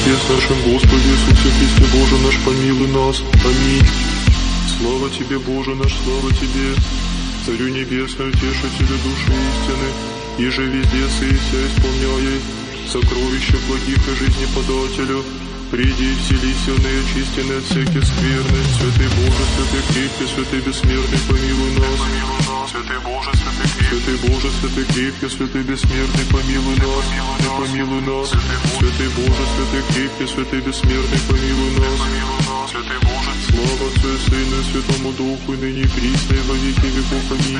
Отец нашим Господи Иисусе Христе, Боже наш, помилуй нас. Аминь. Слава Тебе, Боже наш, слава Тебе, Царю Небесный, Утешителю души истины, и же везде сыся исполняя сокровища благих и жизни подателю. Приди и вселися в неочистенные от всяких скверны, Святый Боже, Святый крепкий, Святый бессмертный, помилуй нас. Святый Боже, Святый крепкий, Святый Боже, Святый крепкий, Святый бессмертный, помилуй нас. Помилуй нас. Святый Боже, Святый крепкий, Святый бессмертный, помилуй нас. Святый Боже, слава Отцу и Сыну и Святому Духу, и ныне и присно, и во веки веков. Аминь.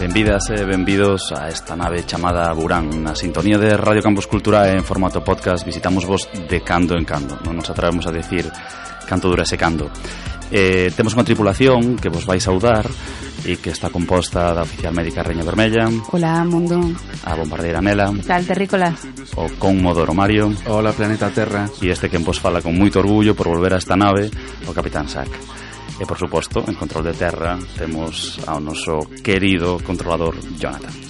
Benvidas e benvidos a esta nave chamada Burán Na sintonía de Radio Campus Cultura en formato podcast Visitamos vos de cando en cando Non nos atrevemos a decir canto dura ese cando eh, Temos unha tripulación que vos vai saudar e que está composta da oficial médica Reña Vermella. Hola, mundo. A bombardeira Mela. Que tal, terrícola? O con Modoro Mario. Hola, planeta Terra. E este que vos fala con moito orgullo por volver a esta nave, o Capitán Sack. E, por suposto, en control de terra temos ao noso querido controlador Jonathan.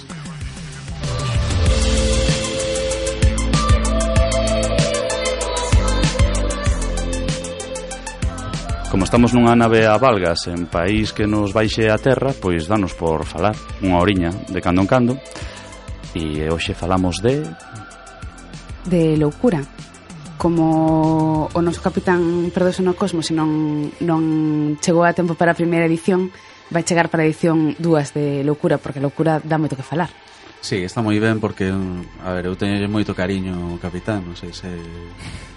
Como estamos nunha nave a valgas en país que nos baixe a terra, pois danos por falar unha oriña de cando en cando. E hoxe falamos de... De loucura. Como o noso capitán perdose no cosmos e non, non chegou a tempo para a primeira edición, vai chegar para a edición dúas de loucura, porque loucura dá moito que falar. Sí, está moi ben porque, a ver, eu teño moito cariño ao capitán, non sei se,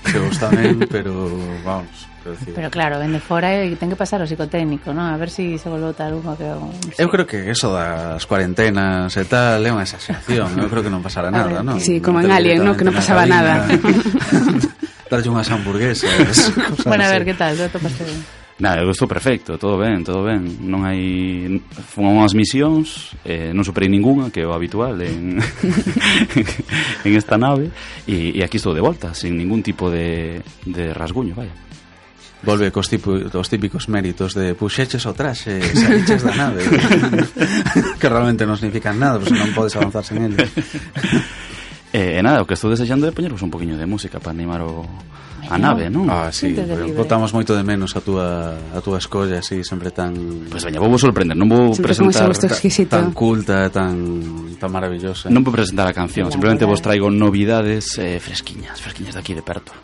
se gusta ben, pero vamos, decir. Pero claro, vende fora e ten que pasar o psicotécnico, non? A ver se si se volve tal unha que... Eu creo que eso das cuarentenas e tal é unha exageración, eu creo que non pasará nada, ver, non? Sí, como en Alien, no, Que non pasaba nada. Darlle unhas hamburguesas. bueno, a ver, que tal, eu topaste ben. Nada, eu estou perfecto, todo ben, todo ben. Non hai... Fomos unhas misións, eh, non superei ninguna, que é o habitual en, en esta nave, e, e aquí estou de volta, sin ningún tipo de, de rasguño, vaya. Volve cos, tipo, os típicos méritos de puxeches o traxe, saliches da nave, que realmente non significan nada, pois non podes avanzar sen ele. Eh, e, eh, nada, o que estou desexando é poñervos un poquinho de música para animar o, a nave, non? Ah, sí, botamos moito de menos a túa, a túa escolla así, sempre tan... Pois pues, veña, vou vos sorprender, non vou sempre presentar ta, tan culta, tan, tan maravillosa. Non vou presentar a canción, simplemente vos traigo novidades eh, fresquiñas, fresquiñas de aquí de perto.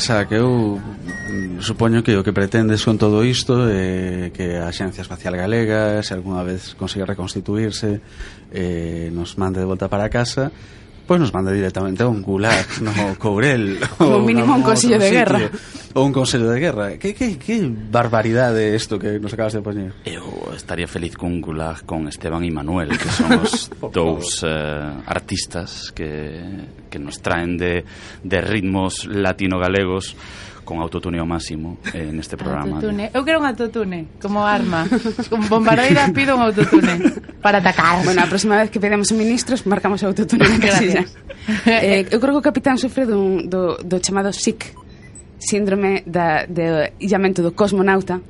xa que eu mm, supoño que o que pretendes con todo isto é eh, que a Xencia Espacial Galega se algunha vez consiga reconstituirse eh, nos mande de volta para casa pois nos manda directamente a un gulag no Courel ou mínimo un consello de sitio, guerra. ou un consello de guerra. Que, que, que barbaridade isto que nos acabas de poñer eu estaría feliz con gulag con Esteban e Manuel que son os dous eh, artistas que, que nos traen de, de ritmos latino-galegos con autotune ao máximo eh, neste programa. Autotune. Eu quero un autotune como arma. Como bombardeira pido un autotune para atacar. Bueno, a próxima vez que pedamos ministros marcamos autotune na casilla. eh, eu creo que o capitán sofre dun, do, do chamado SIC, síndrome da, de illamento do cosmonauta,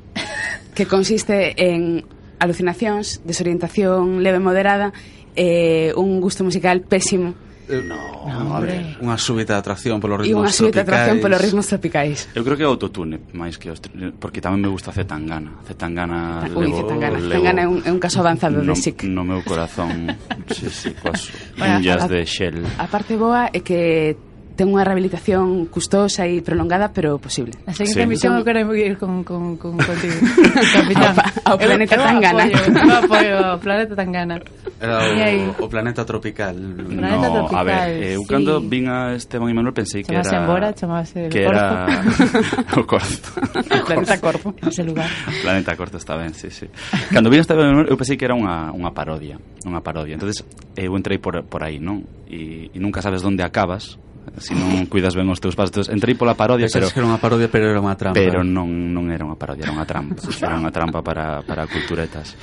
que consiste en alucinacións, desorientación leve moderada e eh, un gusto musical pésimo Eh, no, no hombre. Unha súbita atracción polos ritmos tropicais. E unha súbita tropicais. atracción polos ritmos tropicais. Eu creo que é autotune, máis que os... Porque tamén me gusta Zetangana. Zetangana... Ui, levo, Zetangana. Levo, Zetangana é un, é un caso avanzado no, de SIC. No meu corazón, sí, sí, coas bueno, unhas de Shell. A parte boa é que ten unha rehabilitación custosa e prolongada, pero posible. A seguinte sí. misión eu quero ir con, con, con contigo, capitán. Ao, ao planeta eu, Tangana. Eu apoio, ao planeta Tangana. Era o, o planeta tropical. Planeta no, tropical, a ver, eh, eu sí. cando vin a Esteban e Manuel pensei que chamase era... Embora, chamase que Corpo. era o Corzo. o planeta Corpo, ese lugar. Planeta Corto está ben, sí, sí. Cando vin a Esteban e Manuel eu pensei que era unha, unha parodia, unha parodia. Entonces eu entrei por, por aí, non? E, e nunca sabes onde acabas se si non cuidas ben os teus pasos entón, entrei pola parodia pero, pero que era unha parodia pero era unha trampa pero non, non era unha parodia era unha trampa era unha trampa para, para culturetas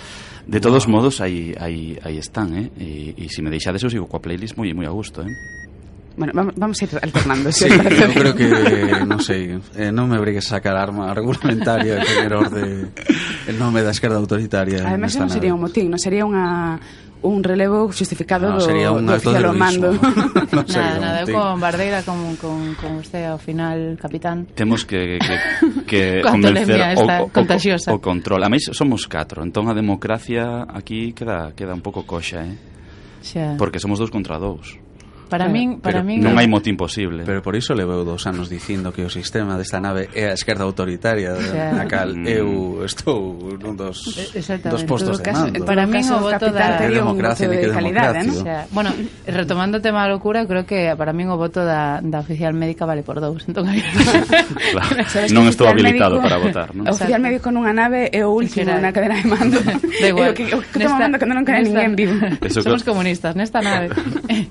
de todos wow. modos aí, aí, aí están eh? e, e se me deixades eu sigo coa playlist moi moi a gusto eh? Bueno, vamos a ir alternando. Sí, yo creo que, non sei, eh, non me obrigues a sacar arma regulamentaria en orde en nome da esquerda autoritaria. Ademais, non sería un motín, non sería unha un relevo justificado no, sería un do, do oficial ao mando. no, nada, nada, eu con Bardeira como con, con usted ao final capitán. Temos que que, que convencer o, o, contagiosa. o, o control. A máis somos catro, entón a democracia aquí queda queda un pouco coxa, eh? Xa. Porque somos dous contra dous. Para min, para pero, min non hai motivo imposible. Pero por iso leveu dous anos dicindo que o sistema desta nave é a esquerda autoritaria yeah. na cal mm. eu estou nun dos dos postos caso, de mando. Para min o voto da que democracia ni que calidade, ¿eh? ¿no? o sea, bueno, retomando o tema da locura, creo que para min o voto da, da oficial médica vale por dous, entón claro. non estou habilitado médico, para votar, ¿no? O oficial médico nunha nave é o último na cadena de mando. Da igual. o que, o que nesta, mando cando non queda ninguén vivo. Somos comunistas nesta nave.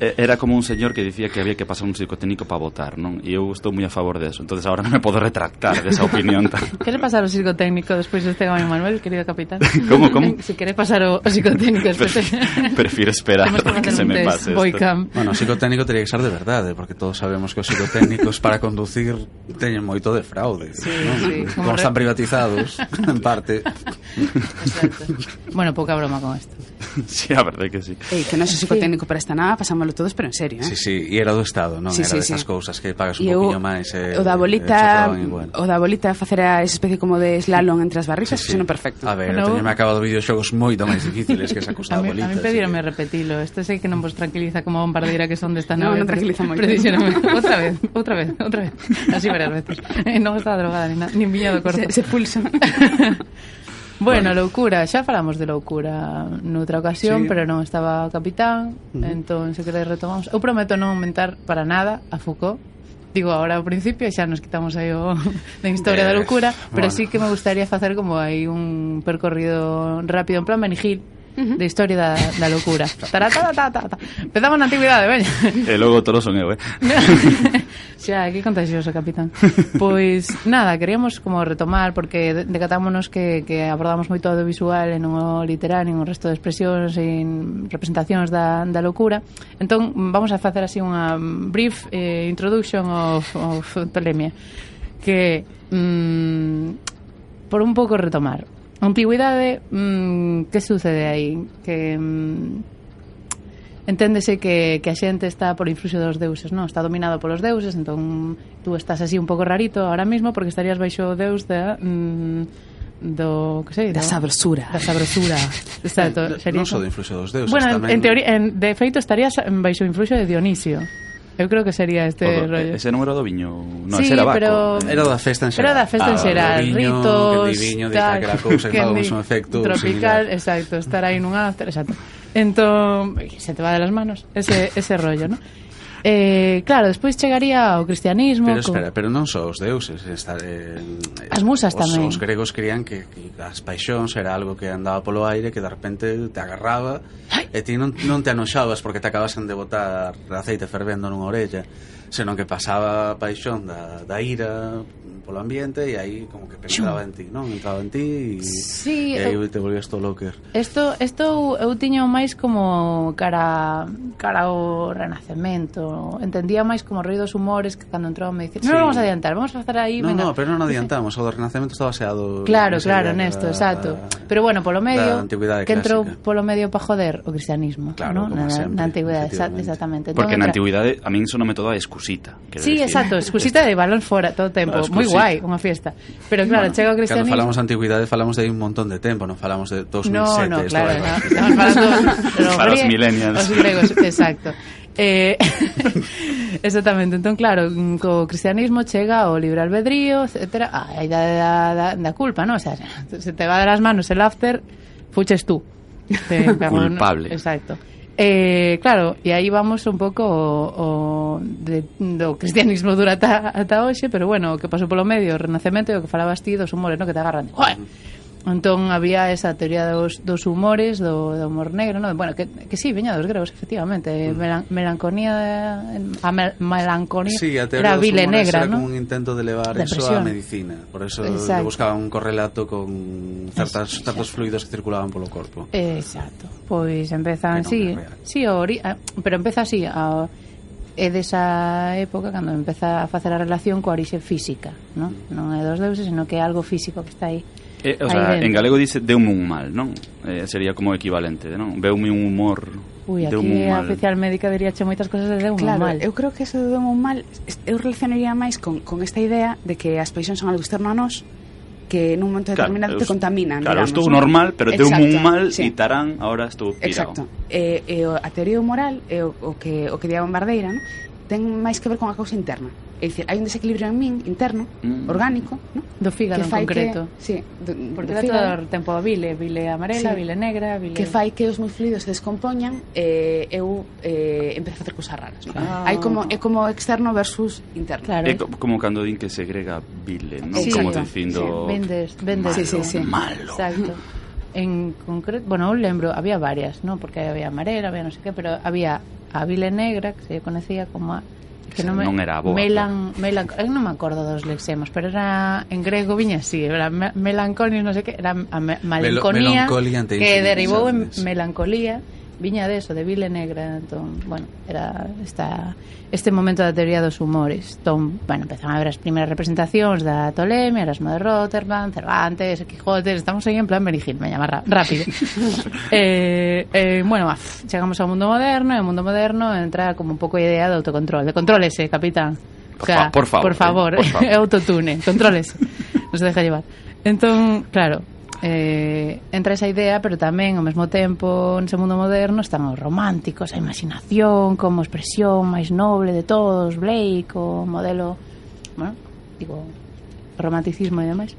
Era como un señor que dicía que había que pasar un psicotécnico para votar, non? E eu estou moi a favor deso. entonces agora non me podo retractar desa de opinión. Tan... quere pasar o psicotécnico despois de deste Gabi Manuel, querido capitán? como, como? Se si quere pasar o, o psicotécnico despois... de... prefiro esperar que, que se me pase isto. Bueno, o psicotécnico teria que ser de verdade, ¿eh? porque todos sabemos que os psicotécnicos para conducir teñen moito de fraude. Sí, non? sí. Como, como re... están privatizados, en parte. Exacto. Bueno, pouca broma con isto. Sí, a verdade que sí. Ei, que non é psicotécnico sí. para esta nada, pasámoslo todos, pero en serio historia. Eh? Sí, sí, e era do Estado, non sí, era sí, desas sí. cousas que pagas un poquinho máis. Eh, o da eh, bolita, o da bolita facer a esa especie como de slalom entre as barricas, sí, sí. senón perfecto. A ver, bueno, teñeme acabado videoxogos moito máis difíciles que esa cousa da bolita. A mí pedíronme que... repetilo, este sei que non vos tranquiliza como bombardeira que son desta nave. No, non tranquiliza moito. outra vez, outra vez, outra vez. Así varias veces. Eh, non estaba drogada ni, na, ni viña do corto. Se, se pulsa. Bueno, bueno, loucura, xa falamos de loucura noutra ocasión, sí. pero non estaba capitán, uh -huh. entón se queréis retomamos. Eu prometo non aumentar para nada a Foucault. Digo, agora ao principio xa nos quitamos aí o da historia eh, da loucura, pero bueno. sí que me gustaría facer como aí un percorrido rápido en plan Benigil, uh -huh. de historia da, da loucura. Ta ta, ta, ta. Empezamos na antigüidade, veña. E logo todos son eu, eh. Xa, que contagioso, capitán. Pois, nada, queríamos como retomar, porque decatámonos que, que abordamos moito o visual e non o literal, nin o resto de expresións e representacións da, da locura. Entón, vamos a facer así unha brief eh, introduction of, of Tolemia que, mm, por un pouco retomar. Antigüidade, mm, que sucede aí? Que... Mm, enténdese que, que a xente está por influxo dos deuses, non? Está dominado polos deuses, entón tú estás así un pouco rarito ahora mismo porque estarías baixo o deus da... Mm, do, que sei, da do, sabrosura. Da sabrosura. Exacto, sería non só do influxo dos deuses, bueno, tamén. en teoría, en, de feito estarías baixo o influxo de Dionisio. Eu creo que sería este o do, rollo. Ese número do viño, non, sí, era Baco. Pero... Era da festa en xeral. Era da festa ah, en xeral, viño, ritos, que viño, tal, que, que era cousa, que un efecto tropical, similar. exacto, estar aí nun after, exacto. Entón, se te va de las manos ese, ese rollo, ¿no? Eh, claro, despois chegaría o cristianismo Pero espera, co... pero non só os deuses esta, eh, As musas os, tamén Os gregos creían que, que as paixóns era algo que andaba polo aire Que de repente te agarraba Ai. E ti non, non te anoxabas porque te acabasen de botar aceite fervendo nunha orella senón que pasaba a paixón da, da ira polo ambiente e aí como que penetraba en ti, non? Entraba en ti e, sí, e aí te volvías todo locker. Esto, esto eu tiño máis como cara cara ao renacemento, entendía máis como ruidos humores que cando entrou me dicir, sí. non, vamos a adiantar, vamos a estar aí, no, venga. No, pero non adiantamos, o do renacemento está baseado Claro, claro, nesto, exacto. Pero bueno, polo medio que entrou polo medio para joder o cristianismo, claro, ¿no? na, sempre, entón na antigüidade, exactamente. Entón, Porque na antigüidade a min sonome todo a escuela excusita. Sí, decir. exacto, excusita de balón fora todo o tempo, Ah, moi guai, unha fiesta. Pero claro, chega o Cando cristianismo. falamos de antigüidade falamos de un montón de tempo, non falamos de 2007. No, no, claro, no, estamos falando de Para os millennials. Os gregos, exacto. Eh, exactamente, entón claro, co cristianismo chega o libre albedrío, etcétera, a idade da, da, da culpa, ¿no? O sea, se te va de las manos el after, fuches tú. Te Culpable. Exacto. Eh, claro, e aí vamos un pouco o, o de, do cristianismo dura ata, ata hoxe, pero bueno, o que pasou polo medio, o renacemento e o que falabas ti do humores, moreno que te agarran. Joder, Entón había esa teoría dos, dos humores do, do humor negro, no? bueno, que, que sí, veña dos gregos, efectivamente, eh, mm. Melan, melanconía a mel, melanconía sí, a teoría era dos vile negra, era ¿no? como un intento de levar Depresión. eso a medicina, por eso Exacto. buscaba un correlato con certas, Exacto. certos fluidos que circulaban polo corpo. Exacto. Pois empezan, sí, sí, ori, pero empeza así, a é desa época cando empeza a facer a relación coa orixe física, non? Mm. Non é dos deuses, senón que é algo físico que está aí. Eh, o sea, en galego dice deume un mal, non? Eh, sería como equivalente, non? Veume un humor Ui, aquí un a oficial médica diría che moitas cosas de deume claro, un mal. eu creo que eso de deume un mal eu relacionaría máis con, con esta idea de que as paixóns son algo externo a nós que nun momento claro, determinado claro, te contaminan. Claro, digamos, estou ¿no? normal, pero Exacto, deume un mal sí. e tarán, ahora estou pirado. Exacto. Eh, eh, a teoría moral, eh, o, o que o que di a Bombardeira, ¿no? ten máis que ver con a causa interna. É dicir, hai un desequilibrio en min interno, mm. orgánico, no? do fígado que fai en concreto. Que, sí, do, Porque do fígado, todo tempo a bile, bile amarela, sí, bile negra, bile... Que fai que os meus fluidos se descompoñan e eh, eu eh, empezo a facer cousas raras. No? Ah. Hai como, é como externo versus interno. Claro. É como cando din que segrega bile, non? Sí, como dicindo... Sí. Vendes, vendes. Malo, sí, sí, sí. malo. Exacto. en concreto, bueno, eu lembro, había varias, ¿no? Porque había amarela, había no sé qué, pero había a bile negra, que se conocía como que non, me, non era boa. Melan, melan, eu non me acordo dos lexemos, pero era en grego viña así, era me, melanconios, non sei que, era a me, malenconía que derivou en melancolía viña de eso, de vile negra entón, bueno, era esta, este momento da teoría dos humores. Entón, bueno, empezaron a ver as primeiras representacións da Ptolemy, Erasmo de Rotterdam Cervantes, Quijote, estamos aí en plan Hill, me llama rápido. Eh, eh, bueno, af, chegamos ao mundo moderno e o mundo moderno entra como un pouco a idea de autocontrol de contrólese, capitán. Por fa- por favor, por favor, eh, por favor. autotune, contrólese non se deja llevar. Entón, claro eh, entra esa idea, pero tamén ao mesmo tempo nese mundo moderno están os románticos, a imaginación como expresión máis noble de todos, Blake, o modelo, bueno, digo, romanticismo e demais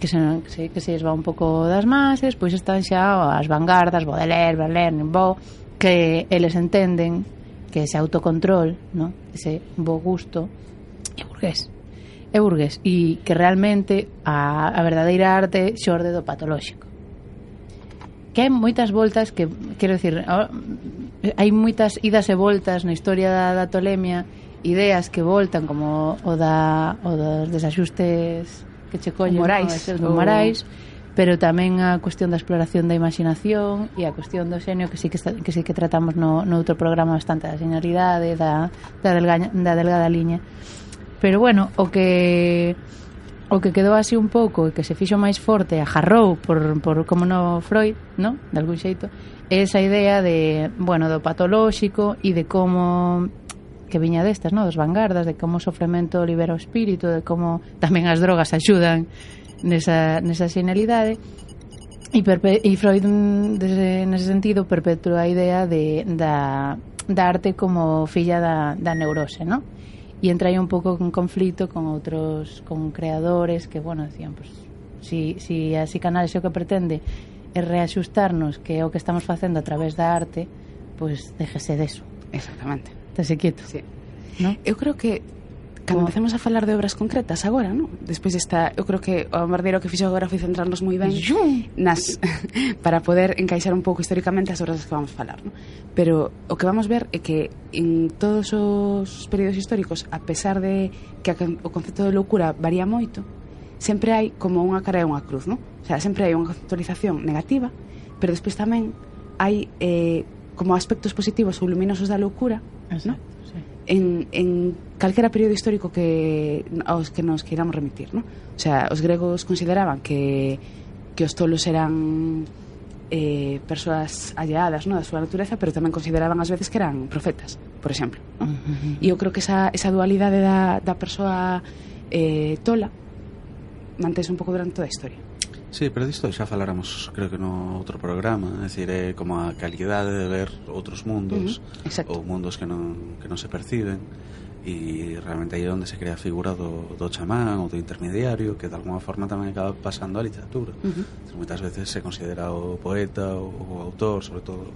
que se, se, que se les va un pouco das masas pois están xa as vanguardas, Baudelaire, Verlaine, Bo, que eles entenden que ese autocontrol, no? ese bo gusto é burgués e burgués e que realmente a, a verdadeira arte xorde do patolóxico. Que hai moitas voltas que quero dicir hai moitas idas e voltas na historia da, da tolemia ideas que voltan como o da o dos desaxustes que che collen morais, no, o... morais pero tamén a cuestión da exploración da imaginación e a cuestión do xenio que sí que, está, que, sí que tratamos no, no outro programa bastante da señoridade da, da, delga, da delgada liña pero bueno, o que o que quedou así un pouco e que se fixo máis forte ajarrou por, por como no Freud, ¿no? de algún xeito, é esa idea de, bueno, do patolóxico e de como que viña destas, ¿no? dos vanguardas, de como o sofremento libera o espírito, de como tamén as drogas axudan nesa, nesa senilidade e, perpe, e Freud desde, nese sentido perpetua a idea de, da, da arte como filla da, da neurose, non? y entra aí un pouco en conflito con outros con creadores que, bueno, decían, pues, si, si a psicanálise o que pretende é reaxustarnos que é o que estamos facendo a través da arte, pois pues, déjese deso. Exactamente. Tese quieto. Sí. ¿No? Eu creo que cando empecemos a falar de obras concretas agora, non? Despois desta, eu creo que o bombardeiro que fixo agora foi centrarnos moi ben nas para poder encaixar un pouco históricamente as obras que vamos falar, non? Pero o que vamos ver é que en todos os períodos históricos, a pesar de que o concepto de loucura varía moito, sempre hai como unha cara e unha cruz, non? O sea, sempre hai unha conceptualización negativa, pero despois tamén hai eh, como aspectos positivos ou luminosos da loucura, ¿no? non? Sí en, en calquera período histórico que aos que nos queiramos remitir, ¿no? O sea, os gregos consideraban que que os tolos eran eh, persoas alleadas no, da súa natureza, pero tamén consideraban ás veces que eran profetas, por exemplo. No? Uh -huh. E eu creo que esa, esa dualidade da, da persoa eh, tola mantese un pouco durante toda a historia. Sí, pero disto xa faláramos, creo que no outro programa, é dicir, é como a calidade de ver outros mundos uh -huh. Exacto. ou mundos que non, que non se perciben e realmente aí é onde se crea a figura do, do chamán ou do intermediario que de alguma forma tamén acaba pasando á literatura uh -huh. Entón, moitas veces se considera o poeta ou o autor, sobre todo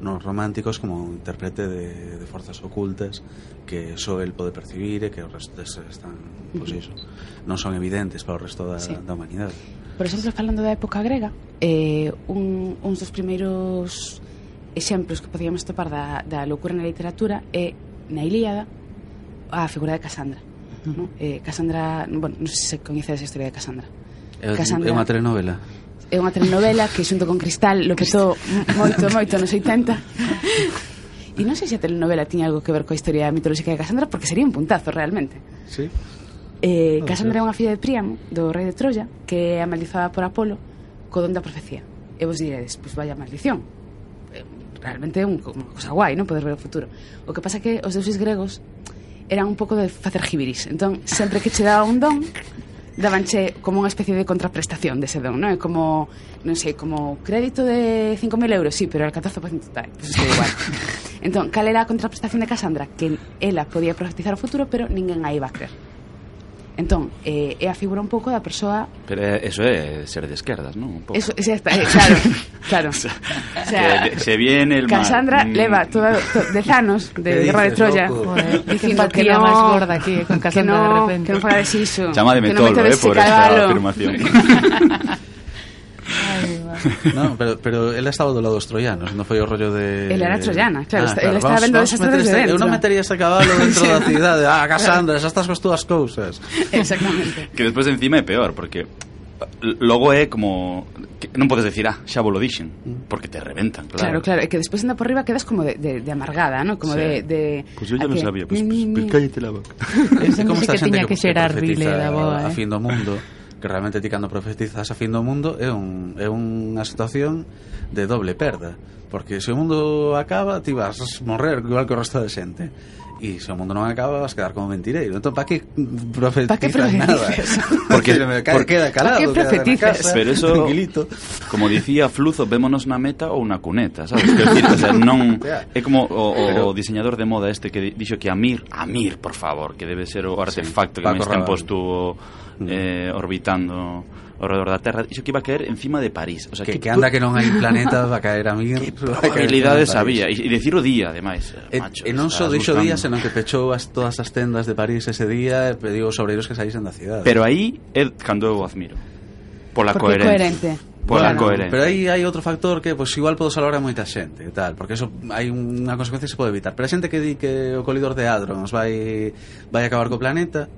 nos románticos como intérprete de, de forzas ocultas que só eh, el pode percibir e que o resto están, pois pues, iso, non son evidentes para o resto da, sí. da humanidade. Por exemplo, falando da época grega, eh, un, uns dos primeiros exemplos que podíamos topar da, da loucura na literatura é na Ilíada a figura de Casandra. Uh -huh. no? eh, Casandra, bueno, non sei se coñecedes a historia de Casandra. É, Casandra, é unha telenovela é unha telenovela que xunto con Cristal lo petou moito, moito nos 80 e non sei se a telenovela tiña algo que ver coa historia mitolóxica de Casandra porque sería un puntazo realmente. Sí. eh, ah, Casandra é unha filla de Príamo do rei de Troya que é amaldizada por Apolo co don da profecía. E vos diredes, pois vaya maldición eh, realmente é un, unha cosa guai, non poder ver o futuro. O que pasa que os deuses gregos eran un pouco de facer jibiris. Entón, sempre que che daba un don dabanche como unha especie de contraprestación dese don, non? É como, non sei, como crédito de 5.000 euros, pois sí, pero al 14% tal, pues é igual. entón, cal era a contraprestación de Cassandra? Que ela podía profetizar o futuro, pero ninguén aí va a creer. Entón, eh, é a figura un pouco da persoa... Pero eso é ser de esquerdas, non? Un pouco. Eso, xa está, eh, claro, claro. o sea, que se viene el Cassandra mar... leva toda, to, dez anos de Guerra de Troya Joder, dicindo que, que no, máis gorda aquí con Cassandra que no, de repente. Que non fagas iso. Chama de metolo, no eh, por esta afirmación. no, pero, pero ela estaba do lado dos troianos, non foi o rollo de... Ela era troiana, claro, ah, claro ela estaba vendo esas desde dentro. Eu non metería ese cabalo dentro da cidade, ah, Cassandra, xa estás cos túas cousas. Exactamente. Que despois encima é peor, porque logo é eh, como que non podes decir, ah, xa vos lo dixen, porque te reventan, claro. Claro, claro, e que despois anda por riba quedas como de, de, de amargada, ¿no? Como sí. de, de... Pues yo ya me sabía, pois pues, pues, pues, cállate la boca. Este como esta xente que, que, rile da boa, a, ¿eh? a fin do mundo que realmente ti cando profetizas a fin do mundo é, un, é unha situación de doble perda porque se o mundo acaba ti vas morrer igual que o resto de xente e se o mundo non acaba vas quedar como mentireiro. Entón pa que profetizas pa que profetizas? Nada porque, porque queda calado que profetizas? casa, pero eso tranquilito. como dicía Fluzo vémonos na meta ou na cuneta sabes? Que decir, o sea, non é como o, o, pero, o diseñador de moda este que dixo que Amir Amir por favor que debe ser o artefacto sí, que máis tempo estuvo eh, orbitando ao redor da Terra, iso que iba a caer encima de París. O sea, que, que, que anda que non hai planetas va a caer a mí. Que probabilidades había, e decir eh, o día, ademais, e, macho. E non só dixo día, senón que pechou as, todas as tendas de París ese día e pediu aos obreiros que saísen da cidade. Pero aí é cando eu admiro. Pola Porque coherencia. Coherente pola bueno, coherencia. Pero aí hai outro factor que pois pues, igual podo salvar a moita xente e tal, porque eso hai unha consecuencia que se pode evitar. Pero a xente que di que o colidor de hadrons vai vai acabar co planeta,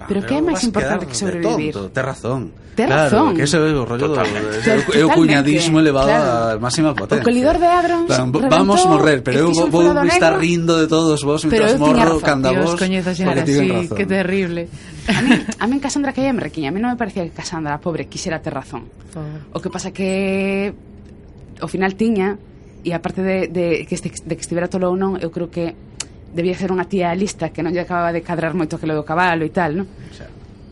Ah, pero que é máis importante que sobrevivir? Tonto, te razón. Ten claro, razón. que ese é o rollo do, é o cuñadismo elevado claro. a máxima potencia. O colidor de agrons claro, Vamos morrer, pero eu vou estar rindo de todos vos Mientras morro canda vos porque tiven razón. Que terrible. A mí, a mí Cassandra que me requiña, a mí non me parecía que Cassandra, pobre, quixera ter razón. O que pasa que ao final tiña e aparte de, de, que este, de que estivera tolo ou non, eu creo que debía ser unha tía lista que non lle acababa de cadrar moito que lo do cabalo e tal, non?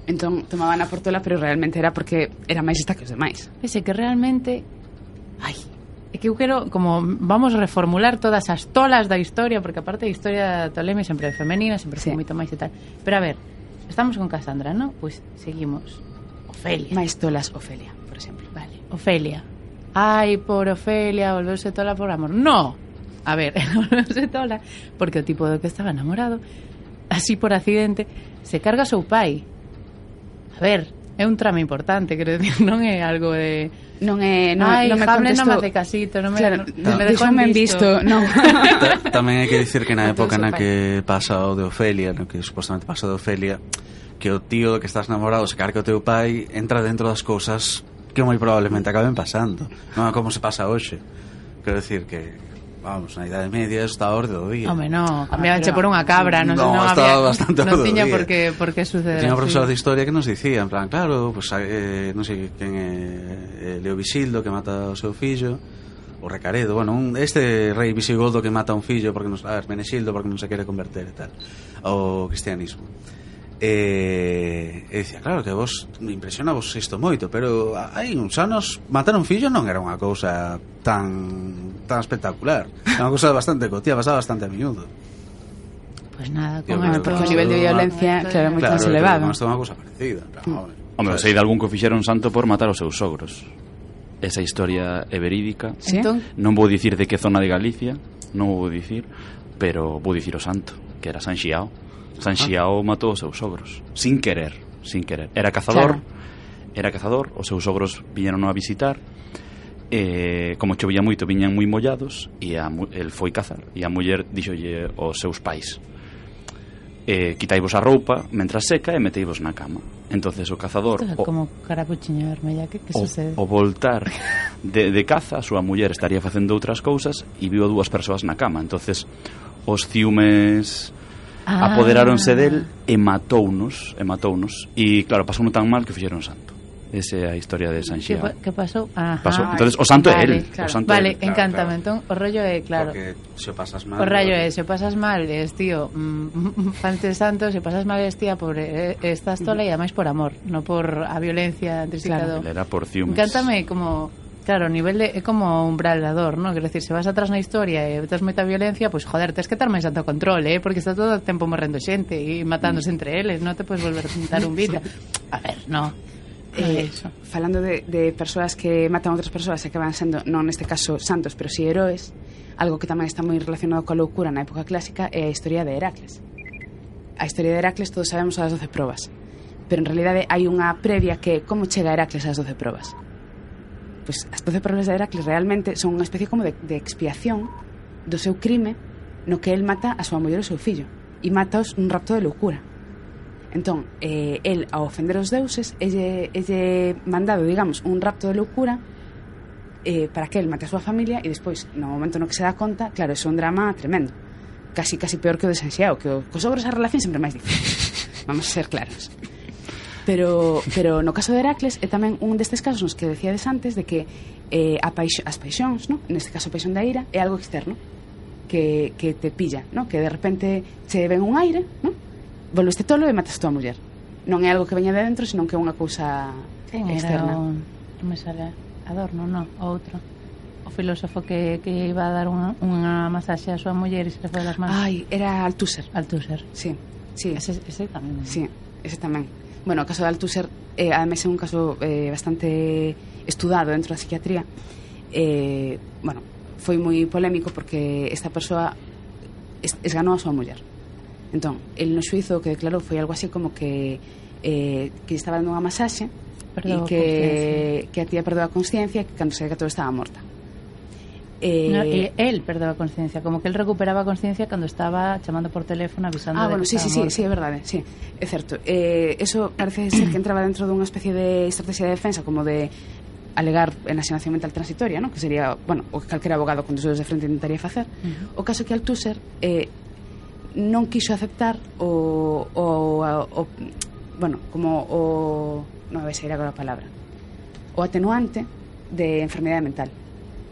Entón tomaban a portola, pero realmente era porque era máis lista que os demais. Ese que realmente ai, é que eu quero como vamos reformular todas as tolas da historia, porque aparte a historia da Toleme sempre é femenina, sempre sí. foi moito máis e tal. Pero a ver, estamos con Cassandra, non? Pois seguimos. Ofelia. Máis tolas Ofelia, por exemplo. Vale. Ofelia. Ai, por Ofelia, volveuse tola por amor. No, a ver, se tola, porque o tipo do que estaba enamorado, así por accidente, se carga seu pai. A ver, é un trama importante, quero decir, non é algo de non é non, Ai, non me Hamlet non me hace casito, non me claro, no, me dejou en visto, visto. non. Ta, tamén hai que dicir que na época na que pasa o de Ofelia, no que supostamente pasa o de Ofelia, que o tío do que estás namorado se carga o teu pai, entra dentro das cousas que moi probablemente acaben pasando. Non é como se pasa hoxe. Quero decir que vamos, na idade media estaba orde do día. Home, no, cambiabache por unha cabra, non, no, non había, bastante non tiña por que, por que suceder. Tiña un profesor de historia que nos dicía, en plan, claro, pues, eh, non sei quen é eh, Leo Visildo que mata o seu fillo, o Recaredo, bueno, un, este rei visigodo que mata un fillo porque non, a Hermenexildo porque non se quere converter e tal, ao cristianismo. Eh, e, e dicía, claro, que vos impresiona vos isto moito Pero hai uns anos matar un fillo non era unha cousa tan, tan espectacular. Era unha cousa bastante cotía, pasaba bastante a miúdo Pois pues nada, como bueno, porque o nivel de violencia ah, claro, é moito claro, máis elevado Claro, é unha cousa parecida hmm. Hombre, sei de algún que fixeron santo por matar os seus sogros. Esa historia é verídica. ¿Sí? Non vou dicir de que zona de Galicia Non vou dicir Pero vou dicir o santo Que era San Xiao. Sanxiao ah. matou os seus sogros, sin querer, sin querer. Era cazador, claro. era cazador, os seus sogros viñeron a visitar, eh, como chovía moito, viñan moi mollados, e a, el foi cazar, e a muller dixolle aos seus pais, eh, quitaivos a roupa mentras seca e meteivos na cama. Entonces o cazador Isto é o, como carapuchiña vermella, que, que o, sucede? O voltar de, de caza, a súa muller estaría facendo outras cousas e viu a dúas persoas na cama. Entonces os ciumes ah. apoderáronse del e matounos, e matounos. E claro, pasou tan mal que fixeron santo. Esa é a historia de San Xiao. Que, que pasou? Ajá. Pasou. Entonces, o santo vale, é el. Claro. O santo vale, é el. Claro, encántame. Claro. Entón, o rollo é, claro. Porque se pasas mal. O rollo é, se pasas mal, es tío, mm, fante santo, se pasas mal, es tía, pobre, eh, estás tola e ademais por amor, non por a violencia antes claro. Era por ciúmes. Encántame como Claro, o nivel de, é como un bralador, ¿no? Quero decir, se vas atrás na historia e tes moita violencia, pois, pues, joder, tes que estar máis alto control, eh? Porque está todo o tempo morrendo xente e matándose entre eles, non te podes volver a pintar un vida. A ver, no. Eh, eso. falando de, de persoas que matan outras persoas e que van sendo, non neste caso santos, pero si sí heróis, algo que tamén está moi relacionado coa loucura na época clásica é a historia de Heracles. A historia de Heracles todos sabemos as 12 probas, pero en realidade hai unha previa que é como chega Heracles ás 12 probas. Pois as doce parábolas de Heracles realmente son unha especie como de, de expiación do seu crime no que el mata a súa muller e o seu fillo e mataos un rapto de loucura. Entón, eh, el, ao ofender os deuses, elle, elle mandado, digamos, un rapto de loucura eh, para que el mate a súa familia e despois, no momento no que se dá conta, claro, é un drama tremendo. Casi, casi peor que o desenxeado, que o, cos obras a relación sempre máis difícil. Vamos a ser claros. Pero, pero no caso de Heracles é tamén un destes casos nos que decíades antes de que eh, a paixo, as paixóns, no? neste caso a paixón da ira, é algo externo que, que te pilla, no? que de repente che ven un aire, no? volveste tolo e matas a tua muller. Non é algo que veña de dentro, senón que é unha cousa Era externa. O... Non me sale Adorno, non, o outro o filósofo que, que iba a dar unha, unha masaxe a súa muller e se le foi das manos. Ai, era Althusser. Althusser. Sí, sí. Ese, ese tamén. Sí, ese tamén. Bueno, o caso de Althusser eh, ademais é un caso eh, bastante estudado dentro da psiquiatría. Eh, bueno, foi moi polémico porque esta persoa es, esganou a súa muller. Entón, el no xuizo que declarou foi algo así como que eh, que estaba dando unha masaxe e que, que a tía perdeu a consciencia que cando se que todo estaba morta. Eh... No, eh, él a conciencia, como que él recuperaba conciencia cando estaba chamando por teléfono avisando Ah, bueno, sí, sí, sí, sí, é verdade, eh, sí, é certo. Eh, eso parece ser que entraba dentro dunha especie de estrategia de defensa como de alegar enaxenación mental transitoria, ¿no? que sería, bueno, o que calquera abogado con dos dedos de frente intentaría facer. Uh -huh. O caso que Althusser eh, non quiso aceptar o, o, o, o bueno, como o non a vais a ir agora a palabra o atenuante de enfermedade mental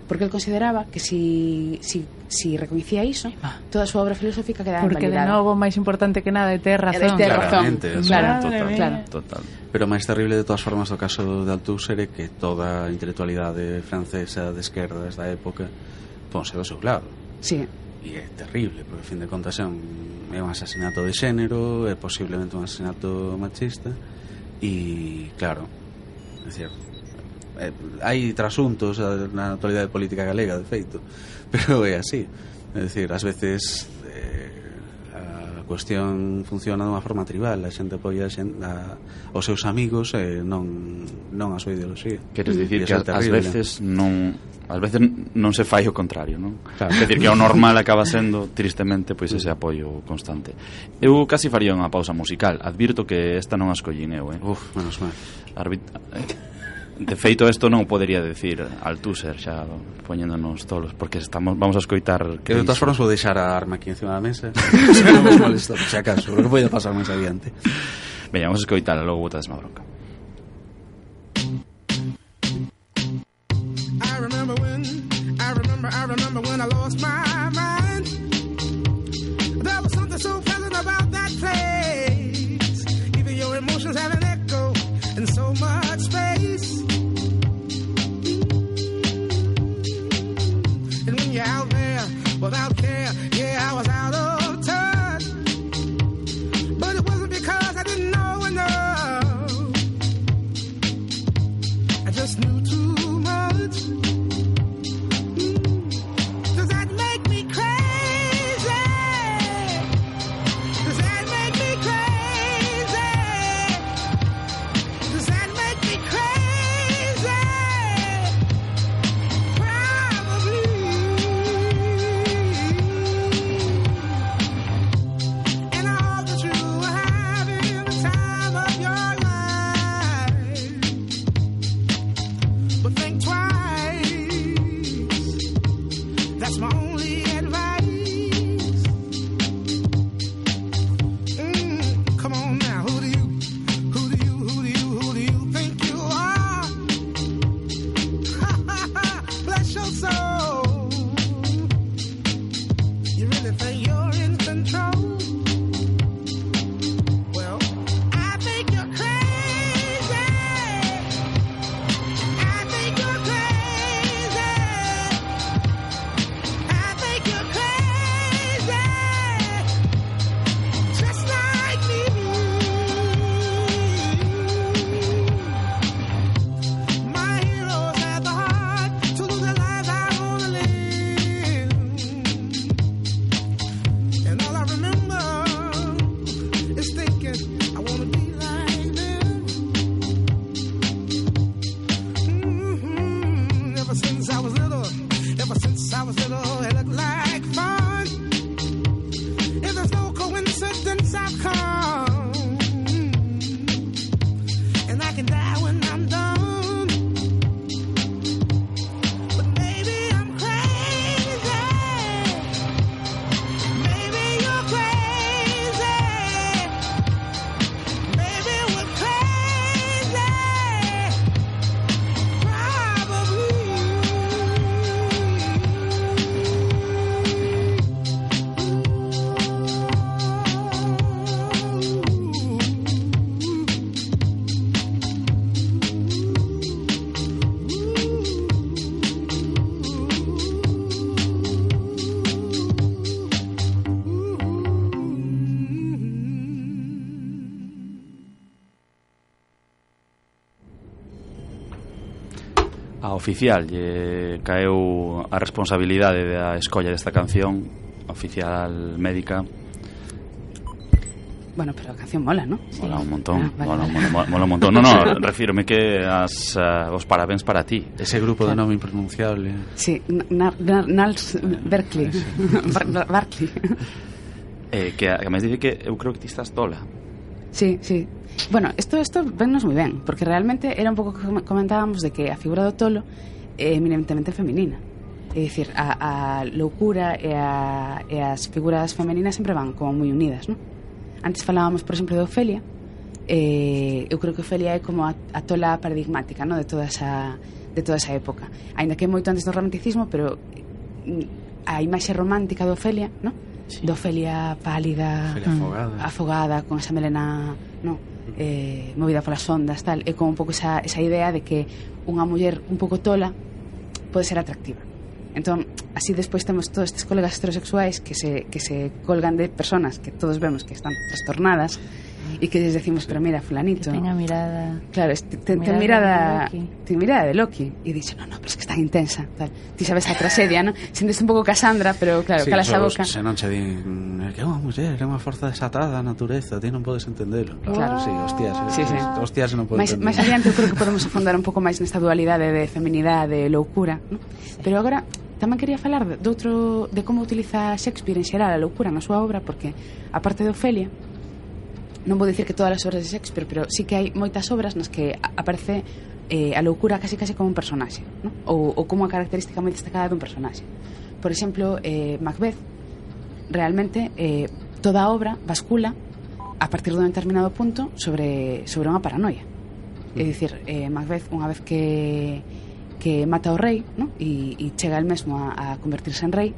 porque el consideraba que si, si, si recoñecía iso toda a súa obra filosófica quedaba porque invalidada. de novo máis importante que nada é ter razón, ter razón. Eso, claro, total, claro. total pero máis terrible de todas formas do caso de Althusser é que toda a intelectualidade francesa de esquerda desta época ponse do seu lado sí. e é terrible porque a fin de contas é un, é un asasinato de xénero é posiblemente un asasinato machista e claro é cierto eh, hai trasuntos eh, na actualidade política galega, de feito, pero é así. É dicir, ás veces eh, a cuestión funciona dunha forma tribal, a xente apoia a xente, a, os seus amigos e eh, non, non a súa ideoloxía. Queres dicir que ás veces non ás veces non se fai o contrario, non? Claro. Quer dicir que o normal acaba sendo tristemente pois ese apoio constante. Eu casi faría unha pausa musical, advirto que esta non a escollín eu, eh. Uf, menos mal. Arbit... De feito, isto non podería decir Althusser, xa poñéndonos tolos, porque estamos, vamos a escoitar... Que de todas formas vou deixar a arma aquí encima da mesa, se non vos molesta, por se acaso, porque pode pasar máis adiante. Veña, vamos a escoitar, logo botas má bronca. oficial lle caeu a responsabilidade da escolla desta canción oficial médica Bueno, pero a canción mola, ¿no? Mola un montón, ah, vale, mola, vale. Mola, mola, un montón. No, no, refírome que as, uh, os parabéns para ti. Ese grupo claro. de nome impronunciable. Sí, Nals na, na, Berkeley. Berkeley. eh, que a, a máis dice que eu creo que ti estás tola. Sí, sí, Bueno, esto, esto vennos moi ben, porque realmente era un pouco que comentábamos de que a figura do tolo é eminentemente feminina. É dicir, a, a loucura e, a, e as figuras femeninas sempre van como moi unidas, non? Antes falábamos, por exemplo, de Ofelia, eh, eu creo que Ofelia é como a, a tola paradigmática no? de, toda esa, de toda esa época Ainda que é moito antes do romanticismo pero mm, a imaxe romántica de Ofelia no? sí. de Ofelia pálida Ofelia afogada. afogada con esa melena no? eh, movida polas ondas, tal, é como un pouco esa, esa idea de que unha muller un pouco tola pode ser atractiva. Entón, así despois temos todos estes colegas heterosexuais que se, que se colgan de personas que todos vemos que están trastornadas y que les decimos, pero mira, fulanito. Tenga mirada. Claro, es, ten, mirada, ten mirada, de ten mirada de Loki. Y dice, no, no, pero es que está intensa. Tal. Ti sabes a tragedia, ¿no? Sientes un pouco Cassandra, pero claro, sí, calas a boca. Se non che din, mm, que oh, é unha muller, é unha forza desatada a natureza, ti non podes entendelo. Claro, oh. claro. sí, hostias. ¿eh? Sí, sí. Hostias non podes entender. Mais adiante eu creo que podemos afondar un pouco máis nesta dualidade de feminidade e loucura, ¿no? Pero agora tamén quería falar de, outro, de como utiliza Shakespeare en xeral a loucura na súa obra porque, aparte de Ofelia, non vou dicir que todas as obras de Shakespeare, pero sí que hai moitas obras nas que aparece eh, a loucura casi casi como un personaxe, ¿no? ou, ou como a característica moi destacada dun personaxe. Por exemplo, eh, Macbeth, realmente eh, toda a obra bascula a partir dun determinado punto sobre, sobre unha paranoia. É mm. dicir, eh, Macbeth, unha vez que que mata o rei ¿no? e, e chega el mesmo a, a convertirse en rei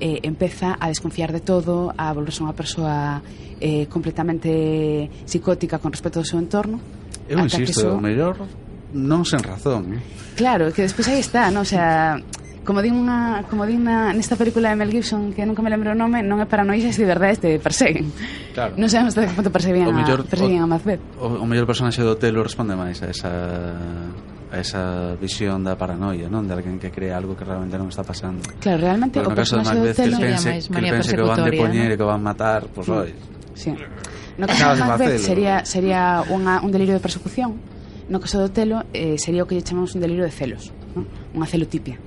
eh, empeza a desconfiar de todo, a volverse unha persoa eh, completamente psicótica con respecto ao seu entorno. Eu insisto, so... o mellor non sen razón. Eh? Claro, que despois aí está, non? O sea, como din unha como din na, nesta película de Mel Gibson que nunca me lembro o nome, non é paranoia se de verdade te perseguen. Claro. Non sabemos até que punto perseguían o mellor, a, perseguían o, a Macbeth. O, o mellor personaxe do Telo responde máis a esa esa visión da paranoia, non? De alguén que cree algo que realmente non está pasando. Claro, realmente Pero no o caso de Macbeth que pense, que, pense que o van de poñer e que o van matar, pois pues, mm. oi. Sí. No caso de Macbeth sería, sería unha, un delirio de persecución. No caso do Otelo eh, sería o que lle chamamos un delirio de celos, non? unha celotipia.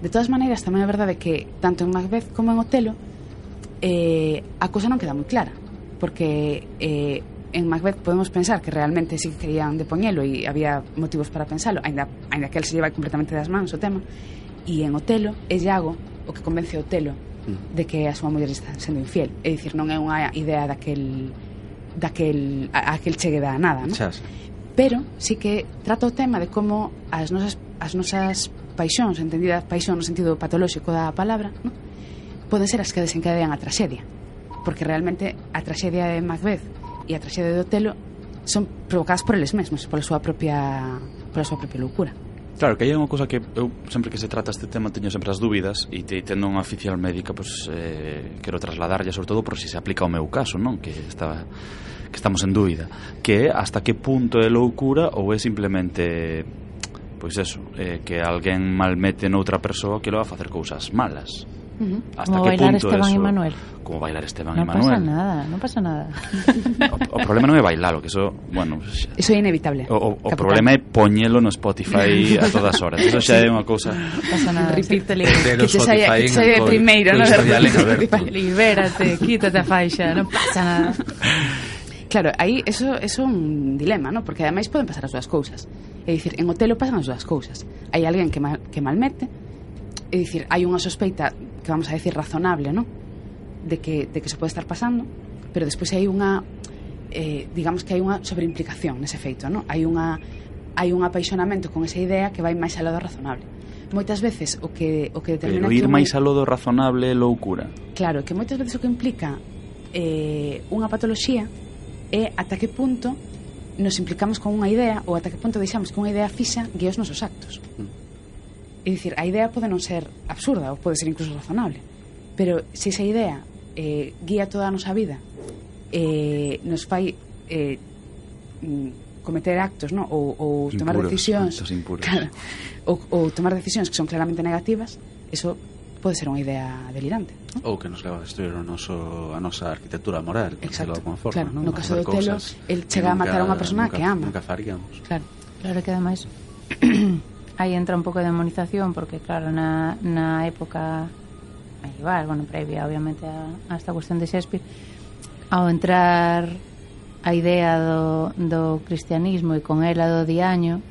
De todas maneiras, tamén é verdade que tanto en Macbeth como en Otelo eh, a cousa non queda moi clara porque eh, en Macbeth podemos pensar que realmente sí que querían de poñelo e había motivos para pensalo, ainda, ainda que el se lleva completamente das mans o tema, e en Otelo é Iago o que convence a Otelo mm. de que a súa muller está sendo infiel. É dicir, non é unha idea daquel daquel a, aquel chegue da nada, non? Chas. Pero sí que trata o tema de como as nosas as nosas paixóns, entendidas paixón no sentido patolóxico da palabra, non? poden ser as que desencadean a traxedia. Porque realmente a traxedia de Macbeth e a traxedia de Otelo son provocadas por eles mesmos, pola súa propia pola súa propia loucura. Claro, que hai unha cousa que eu sempre que se trata este tema teño sempre as dúbidas e te, tendo unha oficial médica pois, eh, quero trasladarlle sobre todo por si se aplica ao meu caso, non? Que estaba que estamos en dúbida, que é hasta que punto é loucura ou é simplemente pois eso, eh, que alguén malmete noutra persoa que lo va a facer cousas malas. Uh -huh. Hasta como que bailar punto Esteban eso, y Manuel. Como bailar Esteban no y Manuel. No pasa nada, no pasa nada. O, o problema non é bailalo, que eso, bueno... Eso é inevitable. O, o, Capitán. problema é poñelo no Spotify a todas horas. Eso xa sí. é unha cousa... No pasa nada. Repite, que te saia, xa saia primeiro, non? Libérate, quítate a faixa, non pasa nada. Claro, aí eso, eso é un dilema, ¿no? porque ademais poden pasar as dúas cousas. É dicir, en Otelo pasan as dúas cousas. Hai alguén que, mal, que malmete, É dicir, hai unha sospeita que vamos a decir razonable, non? De que, de que se pode estar pasando, pero despois hai unha eh, digamos que hai unha sobreimplicación nese feito, non? Hai unha hai un apaixonamento con esa idea que vai máis alá do razonable. Moitas veces o que o que determina Pero ir máis alá do razonable é loucura. Claro, que moitas veces o que implica eh, unha patoloxía é ata que punto nos implicamos con unha idea ou ata que punto deixamos que unha idea fixa guíe os nosos actos. Mm É dicir, a idea pode non ser absurda ou pode ser incluso razonable, pero se esa idea eh, guía toda a nosa vida, eh, nos fai eh, mm, cometer actos, no? ou, ou impuros, tomar decisións, claro, ou, ou tomar decisións que son claramente negativas, eso pode ser unha idea delirante. ¿no? Ou que nos leva a destruir o noso, a nosa arquitectura moral, Exacto. de alguma forma. Claro, ¿no? no caso do Otelo, el chega a matar a unha persona nunca, que ama. Nunca faríamos. Claro, claro que ademais aí entra un pouco de demonización porque claro, na, na época medieval, bueno, previa obviamente a, a esta cuestión de Shakespeare ao entrar a idea do, do cristianismo e con ela do diaño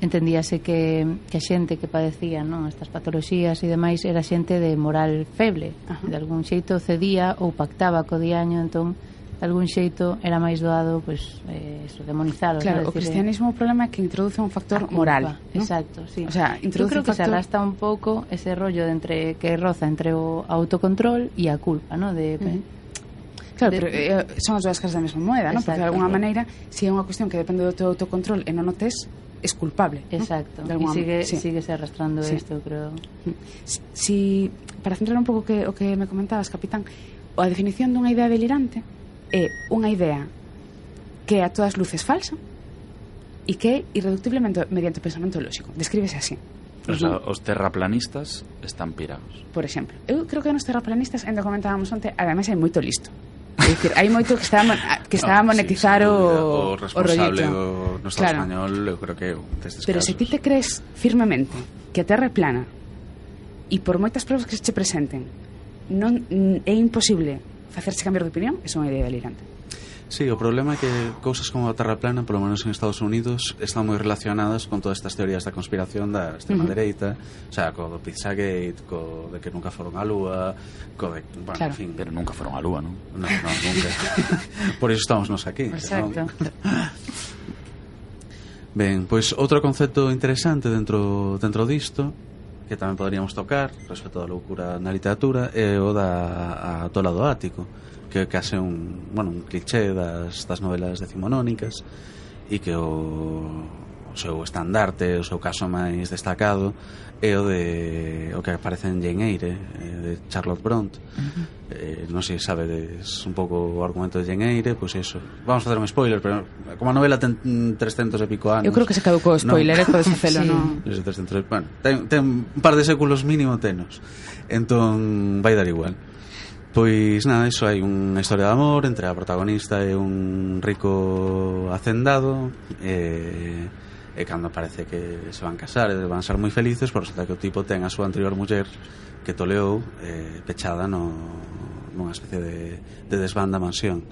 entendíase que, que a xente que padecía non estas patoloxías e demais era xente de moral feble Ajá. de algún xeito cedía ou pactaba co diaño entón de algún xeito era máis doado pois eh, eso, demonizado claro, o eh, cristianismo o problema é que introduce un factor culpa, moral ¿no? exacto, sí. o sea, introduce Yo creo un factor... que se arrastra un pouco ese rollo de entre que roza entre o autocontrol e a culpa ¿no? de, uh -huh. Claro, de... pero eh, son as dúas caras da mesma moeda, non? Porque de alguna maneira, se si é unha cuestión que depende do teu autocontrol e non o tes, es culpable. Exacto. ¿no? E alguna y sigue, sí. síguese arrastrando sí. isto, creo. Si, si, para centrar un pouco que, o que me comentabas, capitán, a definición dunha idea delirante é unha idea que a todas luces falsa e que é irreductiblemente mediante o pensamento lógico. Descríbese así. O sea, os terraplanistas están pirados. Por exemplo, eu creo que nos terraplanistas, ainda comentábamos onte, ademais hai moito listo. É dicir, hai moito que está a, que está a monetizar sí, o, o responsable o rollito. do no Estado claro. español, eu creo que destes Pero casos. se ti te crees firmemente que a Terra é plana e por moitas probas que se che presenten non é imposible facerse cambiar de opinión, é unha idea delirante. Sí, o problema é que cousas como a Terra plana, polo menos en Estados Unidos, están moi relacionadas con todas estas teorías da conspiración da extrema uh -huh. dereita, o sea, co do Pizzagate, co de que nunca foron á Lúa, co de, bueno, claro. en fin, pero nunca foron á Lúa, non? Non, no, nunca. Por iso estamos nos aquí. Exacto. Non? Ben, pois outro concepto interesante dentro dentro disto que tamén poderíamos tocar respecto da loucura na literatura é o da a Tola do Ático que é case un, bueno, un cliché das, das novelas decimonónicas e que o o seu estandarte, o seu caso máis destacado é o de o que aparece en Jane Eyre, eh, de Charlotte Bront. Uh -huh. eh, non sei, sabedes un pouco o argumento de Jane Eyre, pois pues eso. Vamos a facer un spoiler, pero como a novela ten 300 e pico anos. Eu creo que se caducou o spoiler, non? podes facelo, sí. non? Pois 300, bueno, ten, ten un par de séculos mínimo tenos. Entón vai dar igual. Pois nada, iso hai unha historia de amor entre a protagonista e un rico hacendado eh, e cando parece que se van casar e van ser moi felices, por resulta que o tipo ten a súa anterior muller que toleou eh, pechada no, nunha especie de, de desbanda mansión.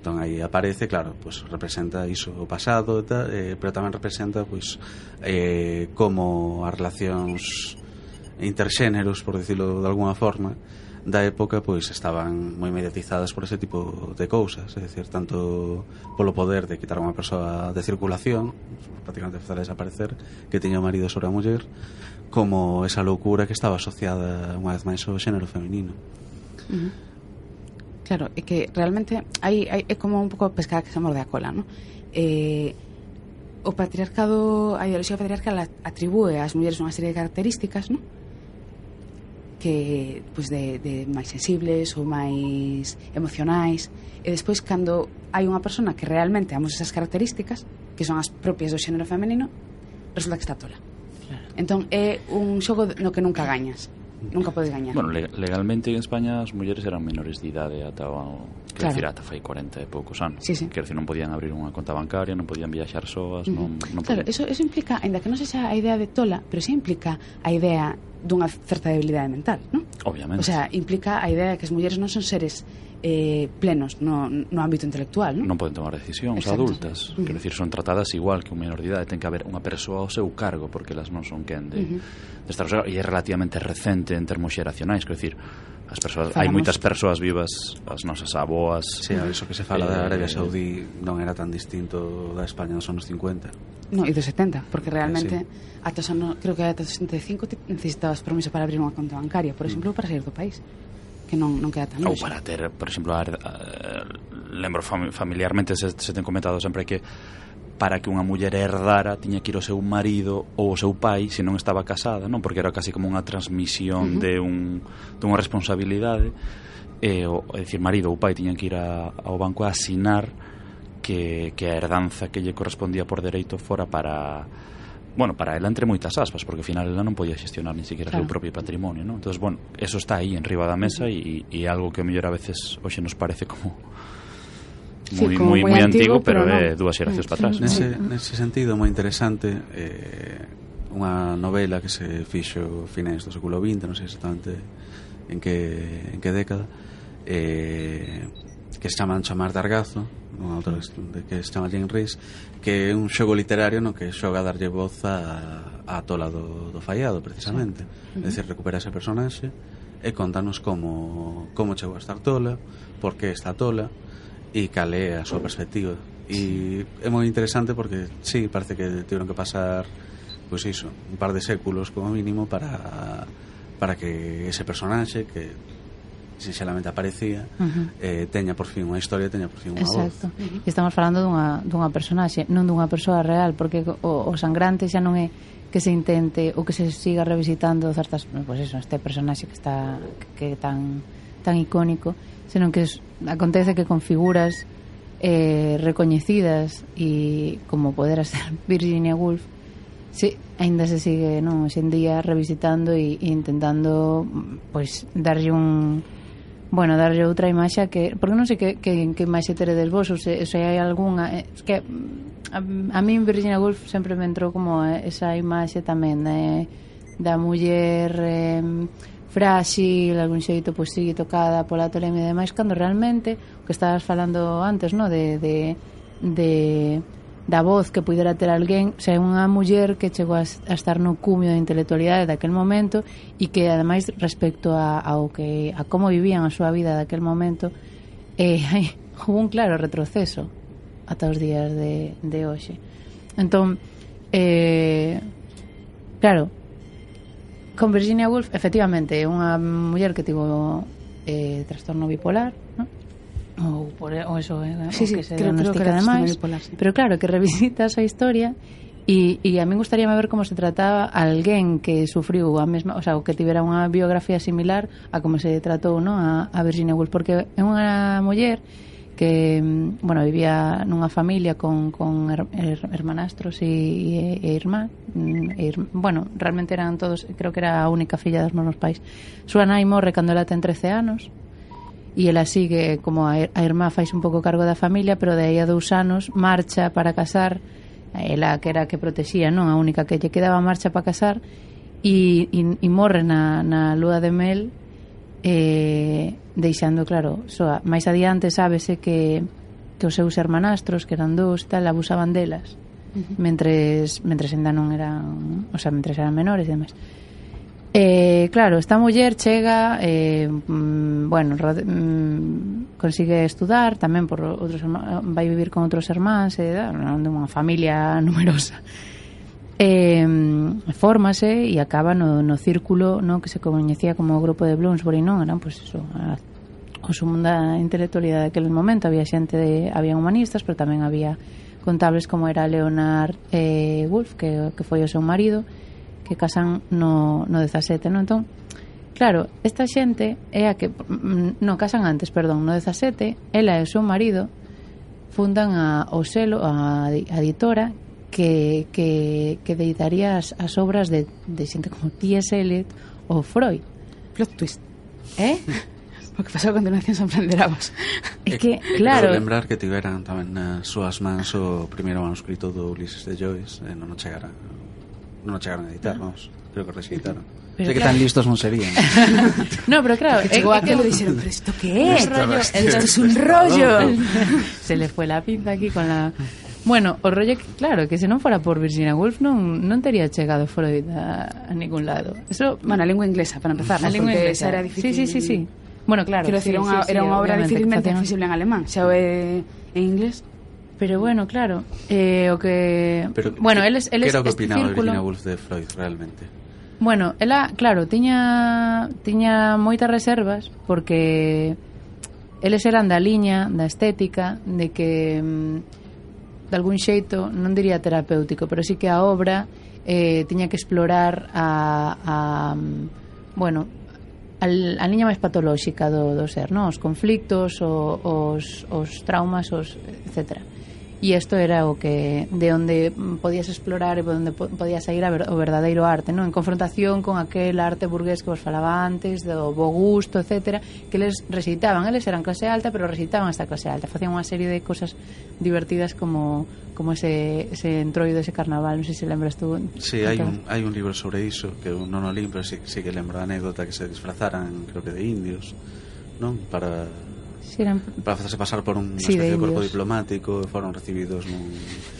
Entón aí aparece, claro, pois representa iso o pasado e tal, eh, pero tamén representa pois eh, como as relacións interxéneros, por decirlo de alguna forma, da época pois estaban moi mediatizadas por ese tipo de cousas, é dicir, tanto polo poder de quitar unha persoa de circulación, prácticamente facer desaparecer, que tiña o marido sobre a muller, como esa loucura que estaba asociada unha vez máis ao xénero feminino. Uh -huh. Claro, é que realmente hai, hai, é como un pouco pescada que se morde a cola, non? Eh, o patriarcado, a ideoloxía patriarcal atribúe ás mulleres unha serie de características, non? que pois de, de máis sensibles ou máis emocionais. E despois cando hai unha persona que realmente amos esas características que son as propias do xénero femenino resulta que está tola. Claro. entón é un xogo no que nunca gañas nunca podes gañar. Bueno, legalmente en España as mulleres eran menores de idade eh, ata o, claro. decir, ata fai 40 e poucos anos. Sí, sí. Quer decir, non podían abrir unha conta bancaria, non podían viaxar soas, non, non, non Claro, podían... eso, eso implica, ainda que non sexa a idea de tola, pero sí implica a idea dunha certa debilidade mental, non? Obviamente. O sea, implica a idea de que as mulleres non son seres eh, plenos no, no ámbito intelectual non, non poden tomar decisións Exacto. adultas uh -huh. quero dicir, son tratadas igual que un menor de idade ten que haber unha persoa ao seu cargo porque elas non son quen de, uh -huh. de estar ao e é relativamente recente en termos xeracionais quero dicir as persoas, Falamos. hai moitas persoas vivas as nosas aboas sí, a iso que se fala eh, da Arabia Saudí non era tan distinto da España nos anos 50 no, e dos 70 porque eh, realmente eh, sí. ata os anos, creo que ata os 65 necesitabas permiso para abrir unha conta bancaria por mm. exemplo, uh para sair do país que non, non queda tan longe. Ou para ter, por exemplo, a, a, eh, lembro familiarmente se, se ten comentado sempre que para que unha muller herdara tiña que ir ao seu marido ou ao seu pai se non estaba casada, non? Porque era casi como unha transmisión uh -huh. de un de unha responsabilidade e o, é dicir, marido ou pai tiñan que ir a, ao banco a asinar que, que a herdanza que lle correspondía por dereito fora para bueno, para ela entre moitas aspas, porque ao final ela non podía xestionar ni siquiera claro. o seu propio patrimonio, non? Entonces, bueno, eso está aí enriba da mesa e, e algo que a mellor a veces hoxe nos parece como moi sí, moi moi antigo, pero, pero é no. dúas xeracións para atrás. Nese, nese sentido moi interesante eh, unha novela que se fixo finais do século XX, non sei exactamente en que en que década, eh, que se chaman Chamar de Argazo un outro que se chama Jane Rhys que é un xogo literario no que xoga darlle voz a, a tola do, do fallado precisamente. Uh -huh. é dicir, recupera ese personaxe e contanos como, como chegou a estar tola por que está tola e cal é a súa perspectiva. E é moi interesante porque sí, parece que tiveron que pasar pois iso, un par de séculos como mínimo para para que ese personaxe que sinxelamente aparecía uh -huh. eh, teña por fin unha historia teña por fin unha Exacto. voz e estamos falando dunha, dunha personaxe non dunha persoa real porque o, o sangrante xa non é que se intente ou que se siga revisitando certas, pues eso, este personaxe que está que, é tan tan icónico, senón que es, acontece que con figuras eh, recoñecidas e como poder ser Virginia Woolf Sí, ainda se sigue, non, hoxe en día revisitando e, e intentando pois darlle un bueno, darlle outra imaxe que porque non sei que, que, que imaxe teredes vos ou se, se hai algunha eh, es que mm, a, a min Virginia Woolf sempre me entrou como eh, esa imaxe tamén eh, da muller eh, frágil, algún xeito pois sigue tocada pola tolemia e demais, cando realmente o que estabas falando antes, no, de, de, de da voz que pudera ter alguén, xa é unha muller que chegou a, a estar no cumio da intelectualidade daquel momento e que ademais respecto a, ao que a como vivían a súa vida daquel momento eh, hai, hubo un claro retroceso ata os días de, de hoxe. Entón eh, claro con Virginia Woolf efectivamente é unha muller que tivo eh, trastorno bipolar ou por ou eso, eh, sí, sí, que se creo, diagnostica creo que ademais. Sí. Pero claro, que revisitas a historia E, e a min gustaríame ver como se trataba alguén que sufriu a mesma, o sea, o que tivera unha biografía similar a como se tratou, no, a, a Virginia Woolf, porque é unha muller que, mm, bueno, vivía nunha familia con, con her, her, hermanastros e, e, e irmán, mm, e, bueno, realmente eran todos, creo que era a única filla dos meus pais. Súa nai morre cando ela ten 13 anos, e ela sigue como a, er, a irmá fais un pouco cargo da familia pero de aí a dous anos marcha para casar eh, ela que era que protexía non a única que lle quedaba marcha para casar e, e, e morre na, na lúa de mel eh, deixando claro soa. máis adiante sábese que que os seus hermanastros que eran dous tal abusaban delas uh -huh. mentres mentres ainda non eran o sea, mentres eran menores e demais Eh, claro, esta muller chega, eh, mm, bueno, mm, consigue estudar tamén por outros vai vivir con outros hermáns, eh, de unha familia numerosa. Eh, fórmase e acaba no, no círculo no que se coñecía como o grupo de Bloomsbury, non? Eran, pois, pues, iso, a, o sumo da intelectualidade daquele momento. Había xente, de, había humanistas, pero tamén había contables como era Leonard eh, Wolf, que, que foi o seu marido, e que casan no, no 17, non? Entón, claro, esta xente é a que mm, non casan antes, perdón, no 17, ela e o seu marido fundan a o selo a, a editora que, que, que deitaría as, as obras de, de xente como T.S. Eliot ou Freud. Plot twist. Eh? o que pasou a continuación sorprenderábamos. É que, claro... Lembrar que tiveran tamén nas súas mans o primeiro manuscrito do Ulises de Joyce, e non o chegara non o chegaran a editar, vamos creo que rexeitaron Pero Sei que claro. tan listos non serían No, pero claro Que chegou é- é aquilo e que- dixeron, pero isto que é? El rollo, el- Esto es un rollo. Se le fue la pinza aquí con la... Bueno, o rollo que, claro, que se non fora por Virginia Woolf non, non tería chegado Freud a, a ningún lado. Eso, Bueno, a lingua inglesa, para empezar, a ¿no? lingua Porque inglesa. esa era difícil. Sí, sí, sí, sí. Bueno, claro. Quero sí, decir, unha, sí, sí, era unha obra facían- accesible en alemán. Xa o é en inglés. Pero bueno, claro, eh, o que... Pero, bueno, que, él es... Él que era o que opinaba círculo... Virginia Woolf de Freud realmente? Bueno, ela, claro, tiña, tiña moitas reservas porque eles eran da liña, da estética, de que mm, de algún xeito, non diría terapéutico, pero sí que a obra eh, tiña que explorar a, a mm, bueno, al, a liña máis patolóxica do, do ser, non? Os conflictos, o, os, os traumas, os, etcétera e isto era o que de onde podías explorar e onde podías sair a ver, o verdadeiro arte, non? En confrontación con aquel arte burgués que vos falaba antes, do bo gusto, etcétera, que les recitaban, eles eran clase alta, pero recitaban esta clase alta, facían unha serie de cosas divertidas como como ese, ese entroido, ese carnaval, non sei se lembras tú. Sí, hai un, hai un libro sobre iso que eu non o lembro, sí, sí que lembro a anécdota que se disfrazaran, creo que de indios, non? Para si eran... para facerse pasar por un sí, especie de, de corpo diplomático e foron recibidos nun,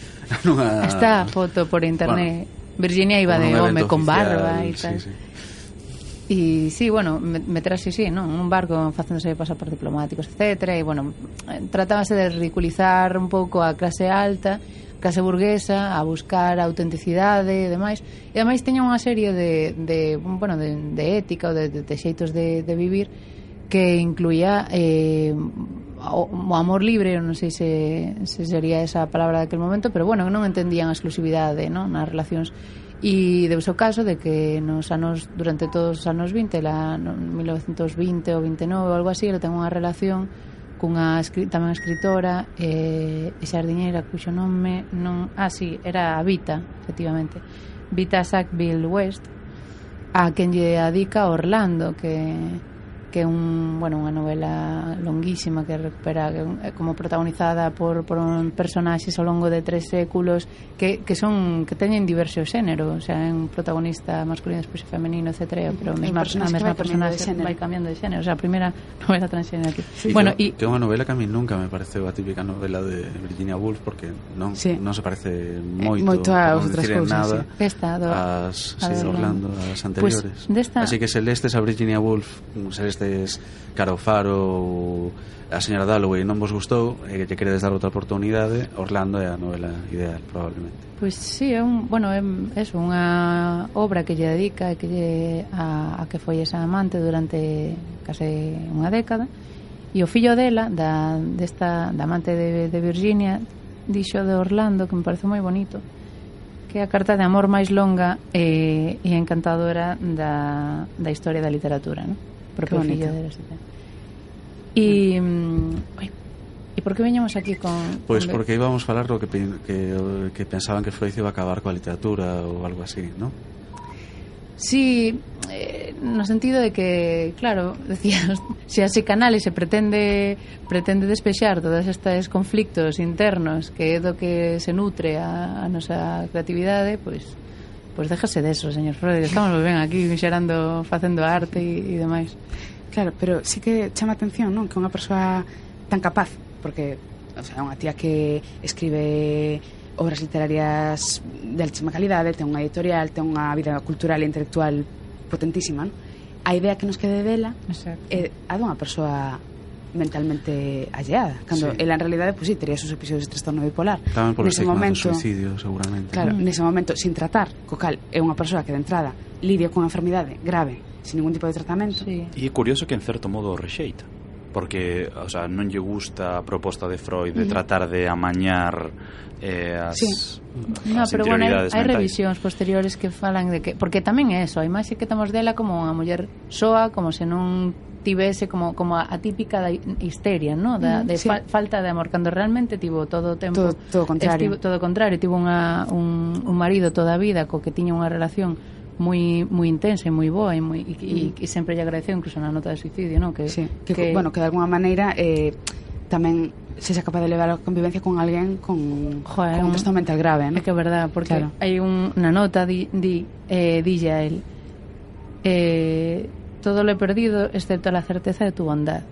nunha... Esta foto por internet. Bueno, Virginia iba de home con barba e tal. Sí, sí. E sí, bueno, meterase, sí, non? Un barco facéndose pasar por diplomáticos, etc. E, bueno, eh, tratábase de ridiculizar un pouco a clase alta, clase burguesa, a buscar a autenticidade e demais. E, ademais, teña unha serie de, de bueno, de, de ética ou de, de, de xeitos de, de vivir que incluía eh, o amor libre, non sei se, se sería esa palabra daquel momento, pero bueno, non entendían a exclusividade non? nas relacións e deuse o caso de que nos anos durante todos os anos 20, la, no, 1920 ou 29 ou algo así, ela ten unha relación cunha escri tamén escritora eh, e xardiñeira cuxo nome non... Ah, sí, era Vita, efectivamente. Vita Sackville West, a quen lle adica Orlando, que que é un, bueno, unha novela longuísima que recupera que, como protagonizada por, por un personaxes ao longo de tres séculos que, que son que teñen diversos xéneros, o sea, é un protagonista masculino, despois femenino, etc, pero a mesma, a mesma personaxe vai cambiando de xénero, o sea, a primeira novela transxénero aquí. Sí, bueno, que, y... que é unha novela que a mí nunca me pareceu a típica novela de Virginia Woolf porque non sí. non se parece moito, eh, moito aos outras cousas, nada. Sí. Esta, do, as, a sí, Orlando, as anteriores. Pues, desta... Así que Celeste a Virginia Woolf, Celeste vistes Cara ao Faro ou a señora Dalloway non vos gustou e que lle queredes dar outra oportunidade, Orlando é a novela ideal, probablemente. Pois pues sí, é un, bueno, é, é unha obra que lle dedica que lle, a, a que foi esa amante durante case unha década e o fillo dela, da, desta, da amante de, de Virginia, dixo de Orlando, que me parece moi bonito, que a carta de amor máis longa e, e encantadora da, da historia da literatura, non? propio fillo de los y, mm, E por que veñamos aquí con... Pois pues porque íbamos a falar do que, que, que pensaban que Freud iba a acabar coa literatura ou algo así, non? Sí, eh, no sentido de que, claro, decías, se a psicanálise pretende pretende despexar todos estes conflictos internos que é do que se nutre a, a nosa creatividade, pois pues, Pois déjase deso, señor Freud, estamos moi ben aquí xerando, facendo arte e, e demais. Claro, pero sí que chama atención, non? Que unha persoa tan capaz, porque o sea, unha tía que escribe obras literarias de altísima calidade, ten unha editorial, ten unha vida cultural e intelectual potentísima, non? A idea que nos quede dela Exacto. é a dunha persoa mentalmente alleada cando sí. ela en realidade pois pues, sí, tería esos episodios de trastorno bipolar tamén por nese momento suicidio seguramente claro, mm. nese momento sin tratar co cal é unha persoa que de entrada lidia cunha enfermidade grave sin ningún tipo de tratamento sí. e é curioso que en certo modo o rexeita porque o sea, non lle gusta a proposta de Freud de mm. tratar de amañar eh, as, sí. as no, pero bueno, hai, hai revisións posteriores que falan de que porque tamén é eso, a imaxe que temos dela como unha muller soa, como se non tivese como como a, a típica da histeria, ¿no? Da, mm, de sí. fa, falta de amor cando realmente tivo todo o tempo todo, todo contrario. Estivo, todo contrario, tivo unha un, un marido toda a vida co que tiña unha relación moi moi intensa e moi boa e moi e, e, mm. e sempre lle agradeceu incluso na nota de suicidio, ¿no? Que, sí. que, que bueno, que de alguna maneira eh tamén se xa capaz de levar a convivencia con alguén con, Joder, con un trastorno mental grave, ¿no? É que é verdad, porque claro. hai un, unha nota di, di eh, dille a él eh, todo lo he perdido excepto la certeza de tu bondad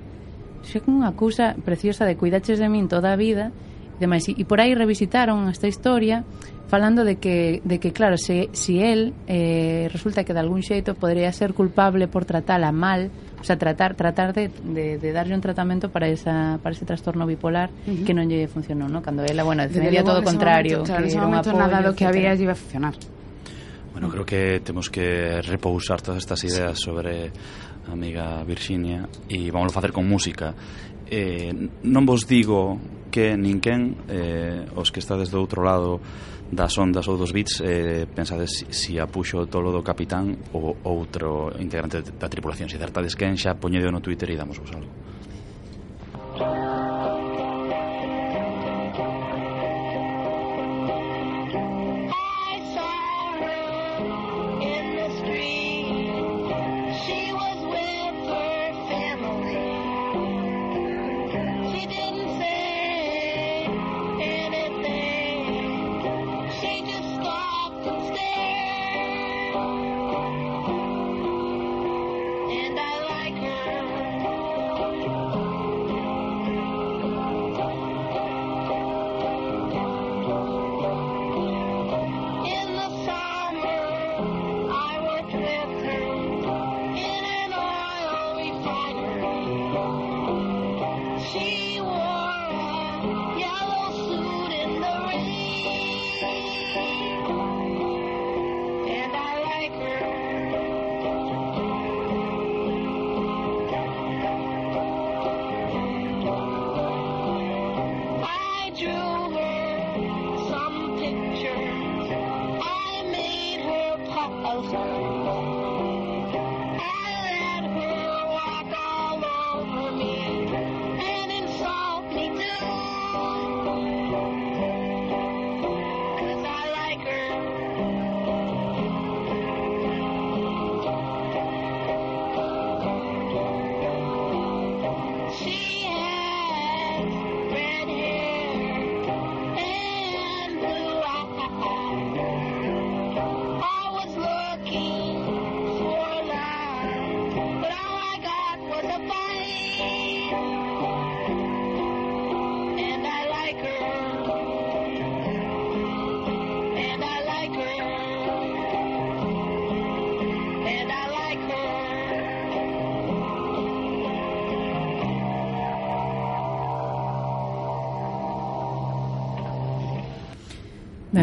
xe con unha cousa preciosa de cuidaches de min toda a vida e demais, e por aí revisitaron esta historia falando de que, de que claro, se, si él eh, resulta que de algún xeito podría ser culpable por tratala mal o sea, tratar tratar de, de, de darlle un tratamento para esa para ese trastorno bipolar que non lle funcionou, ¿no? Cando ela, bueno, defendía todo o contrario, momento, claro, que era un apoio, nada do que había lle iba a funcionar. Bueno, creo que temos que repousar todas estas ideas sí. sobre a amiga Virxinia e vamos facer con música. Eh, non vos digo que ninguén eh, os que estades do outro lado das ondas ou dos bits eh, pensades si, si apuxo o tolo do capitán ou outro integrante da tripulación. Se si certades quen xa poñedo no Twitter e damos vos algo.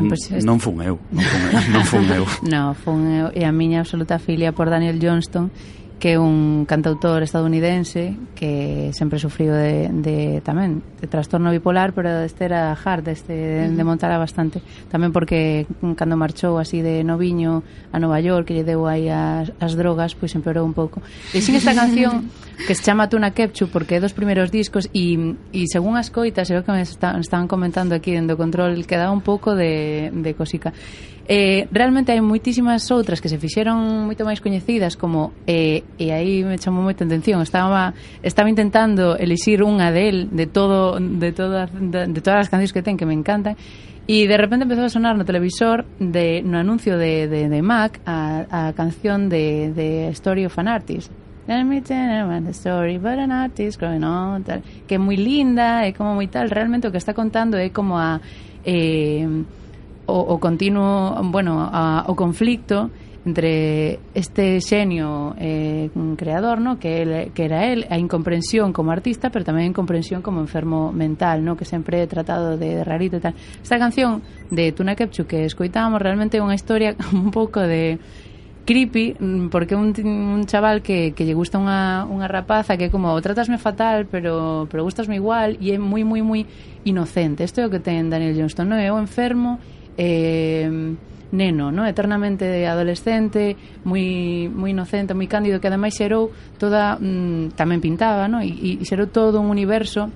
ben, pois pues, non fun eu, non fun eu, non fun eu. no, fun eu e a miña absoluta filia por Daniel Johnston que é un cantautor estadounidense que sempre sufriu de, de tamén de trastorno bipolar, pero este era hard, este uh -huh. de Montara bastante. Tamén porque cando marchou así de noviño a Nova York, que lle deu aí as, as drogas, pois empeorou un pouco. E sin esta canción que se chama Tuna Kepchu porque é dos primeiros discos e, e según as coitas, é o que me está, estaban comentando aquí dentro control, que dá un pouco de, de cosica. Eh, realmente hai moitísimas outras que se fixeron moito máis coñecidas como eh, e aí me chamou moita atención. Estaba estaba intentando elixir unha del de todo de todas de, de todas as cancións que ten que me encantan e de repente empezou a sonar no televisor de no anuncio de, de, de Mac a, a canción de, de Story of an Artist. Let me tell you the story about an artist growing on, tal, que é moi linda, é como moi tal, realmente o que está contando é como a eh, o, o continuo, bueno, a, o conflicto entre este xenio eh, creador, ¿no? que, él, que era él, a incomprensión como artista, pero tamén a incomprensión como enfermo mental, ¿no? que sempre he tratado de, de rarito e tal. Esta canción de Tuna Kepchu que escoitábamos realmente é unha historia un pouco de creepy mm, porque un, un chaval que, que lle gusta unha, unha rapaza que é como tratasme fatal pero pero gustasme igual e é moi moi moi inocente isto é o que ten Daniel Johnston non é o enfermo eh, neno, no? eternamente adolescente, moi, moi inocente, moi cándido, que ademais xerou toda, mm, tamén pintaba, no? e, e xerou todo un universo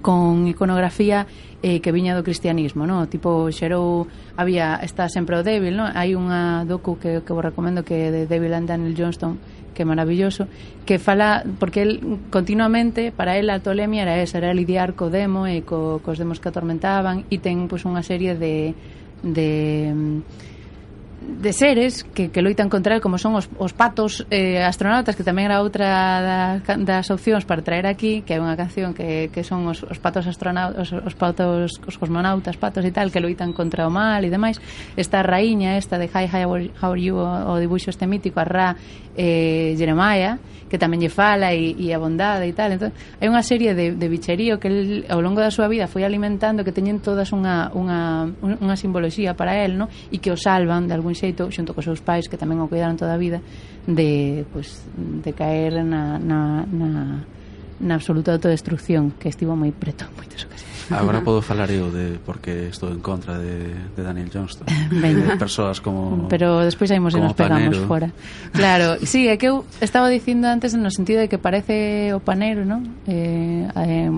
con iconografía eh, que viña do cristianismo, no? Tipo xerou había está sempre o débil, no? Hai unha docu que que vos recomendo que de Devil and Daniel Johnston, que é maravilloso, que fala porque el continuamente para él a tolemia era esa, era lidiar co demo e co, cos demos que atormentaban e ten pois pues, unha serie de de de seres que, que loitan contra el como son os, os patos eh, astronautas que tamén era outra das, das opcións para traer aquí que é unha canción que, que son os, os patos astronautas os, os patos os cosmonautas patos e tal que loitan contra o mal e demais esta raíña esta de Hi Hi How Are You o, o dibuixo este mítico a Ra eh, Jeremiah que tamén lle fala e, e a bondade e tal entón, hai unha serie de, de bicherío que el, ao longo da súa vida foi alimentando que teñen todas unha, unha, unha simboloxía para el no? e que o salvan de algún algún xeito xunto cos seus pais que tamén o cuidaron toda a vida de, pues, de caer na, na, na, na absoluta autodestrucción que estivo moi preto en moitas ocasións Agora podo falar eu de porque estou en contra de, de Daniel Johnston ben. de persoas como Pero despois aí nos pegamos panero. fora Claro, sí, é que eu estaba dicindo antes no sentido de que parece o panero, ¿no? Eh, eh,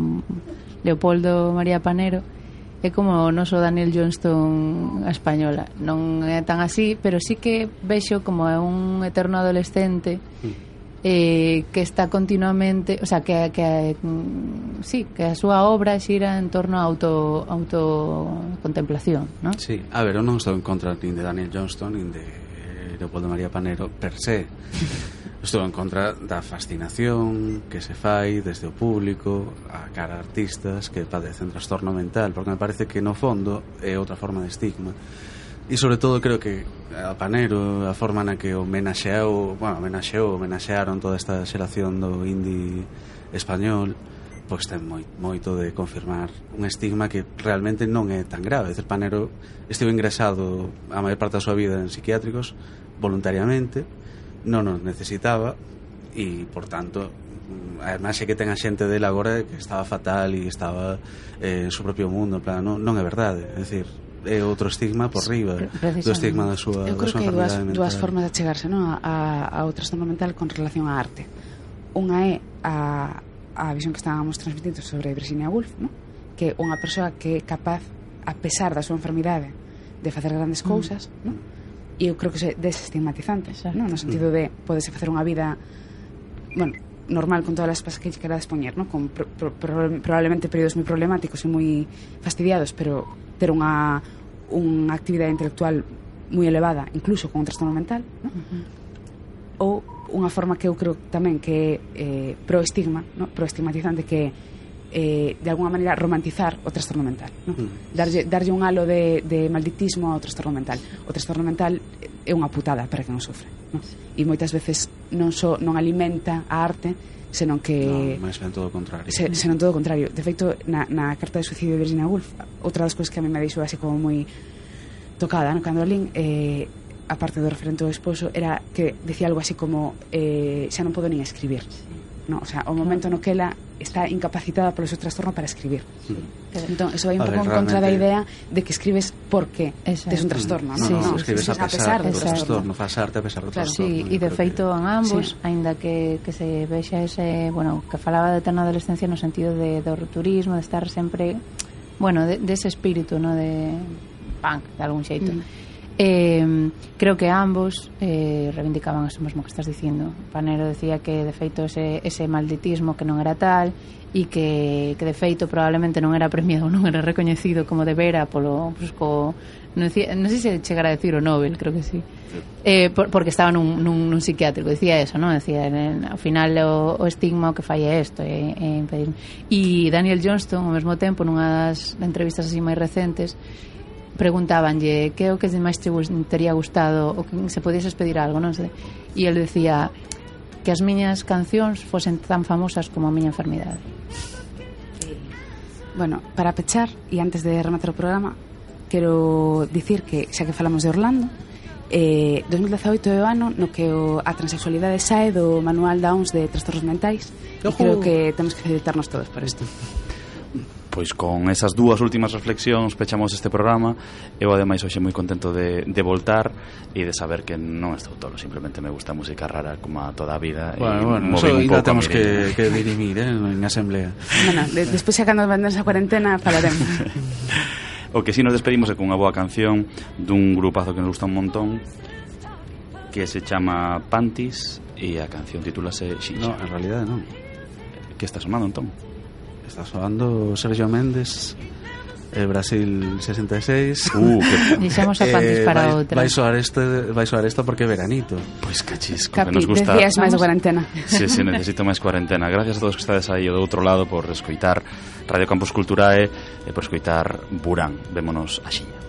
Leopoldo María Panero é como o noso Daniel Johnston a española. Non é tan así, pero sí que vexo como é un eterno adolescente mm. eh, que está continuamente o sea, que, que mm, sí, que a súa obra xira en torno a auto, autocontemplación ¿no? Sí, a ver, eu non estou en contra nin de Daniel Johnston nin de Leopoldo María Panero per se. Estou en contra da fascinación que se fai desde o público a cara a artistas que padecen trastorno mental, porque me parece que no fondo é outra forma de estigma. E sobre todo creo que a Panero, a forma na que homenaxeou, bueno, homenaxeou, homenaxearon toda esta xeración do indie español, pois ten moi, moito de confirmar un estigma que realmente non é tan grave. Decir, Panero estivo ingresado a maior parte da súa vida en psiquiátricos voluntariamente, non nos necesitaba e, por tanto, a imaxe que ten a xente dele agora que estaba fatal e estaba eh, no seu propio mundo, en plan, non, non é verdade, é dicir, é outro estigma por riba do estigma da súa Eu creo da súa que hai dúas, dúas formas de chegarse non? A, a, ao trastorno mental con relación á arte unha é a, a visión que estábamos transmitindo sobre Virginia Woolf non? que é unha persoa que é capaz a pesar da súa enfermidade de facer grandes mm. cousas mm. non? eu creo que é desestigmatizante Exacto. no sentido de podese facer unha vida bueno, normal con todas as pasas que queras poñer no? con pro, pro, pro, probablemente períodos moi problemáticos e moi fastidiados pero ter unha unha actividade intelectual moi elevada incluso con un trastorno mental no? Uh -huh. ou unha forma que eu creo tamén que é eh, proestigma, no? proestigmatizante que é eh, de alguna maneira romantizar o trastorno mental ¿no? Hmm. darlle, darlle un halo de, de malditismo ao trastorno mental. O trastorno mental é unha putada para que non sofre ¿no? e moitas veces non, so, non alimenta a arte senón que No, máis ben todo o contrario. se, senón todo o contrario. De feito na, na carta de suicidio de Virginia Woolf outra das cousas que a mí me deixou así como moi tocada no? Cando lín eh, a parte do referente ao esposo era que decía algo así como eh, xa non podo nin escribir no? o sea, o momento no que ela está incapacitada polo seu trastorno para escribir. Mm. Entón, eso vai un pouco en contra da idea de que escribes porque Exacto. tes un trastorno. Mm. No, sí, no, no, escribes a pesar, a pesar do trastorno, faz arte a pesar do claro, trastorno. Sí, e de feito en ambos, sí. aínda que, que se vexa ese, bueno, que falaba de eterna adolescencia no sentido de, do rupturismo, de estar sempre, bueno, de, de ese espírito, no, de punk, de algún xeito. Mm Eh, creo que ambos eh, reivindicaban eso mesmo que estás dicindo. Panero decía que, de feito, ese, ese malditismo que non era tal e que, que, de feito, probablemente non era premiado, non era recoñecido como de vera polo, pues, co, non, decía, non sei se chegara a decir o Nobel, creo que sí. Eh, por, porque estaba nun, nun, nun psiquiátrico, decía eso, non? Decía, en, ao final o, o estigma o que falla é isto, é, é impedir. E Daniel Johnston, ao mesmo tempo, nunha das entrevistas así máis recentes, preguntábanlle que é o que máis te teria gustado o que se podías pedir algo, non sei. E el decía que as miñas cancións fosen tan famosas como a miña enfermidade. Bueno, para pechar e antes de rematar o programa, quero dicir que xa que falamos de Orlando, eh, 2018 é o ano no que o, a transexualidade sae do manual da OMS de trastornos mentais Ojo. e creo que temos que felicitarnos todos por isto. Pois con esas dúas últimas reflexións pechamos este programa. Eu ademais hoxe moi contento de, de voltar E de saber que non estou tolo. Simplemente me gusta música rara como a toda a vida Bueno, e bueno, eso ainda temos que, que dirimir eh, en asamblea. Bueno, de, despois xa cando vendes a cuarentena falaremos. O que si sí nos despedimos é unha boa canción Dun grupazo que nos gusta un montón Que se chama Pantis E a canción titulase Xinxa. No, en realidad non. Que está sonando entón? Está soando Sergio Méndez eh, Brasil 66 uh, que... Deixamos a Pandis eh, para vai, outra vai soar, este, vai soar esto porque é veranito. Pois pues cachisco, Capi, que nos gusta. decías máis cuarentena. Sí, sí, necesito máis cuarentena. Gracias a todos que estades aí do outro lado por escoitar Radio Campus Culturae e por escoitar Burán. Vémonos axiña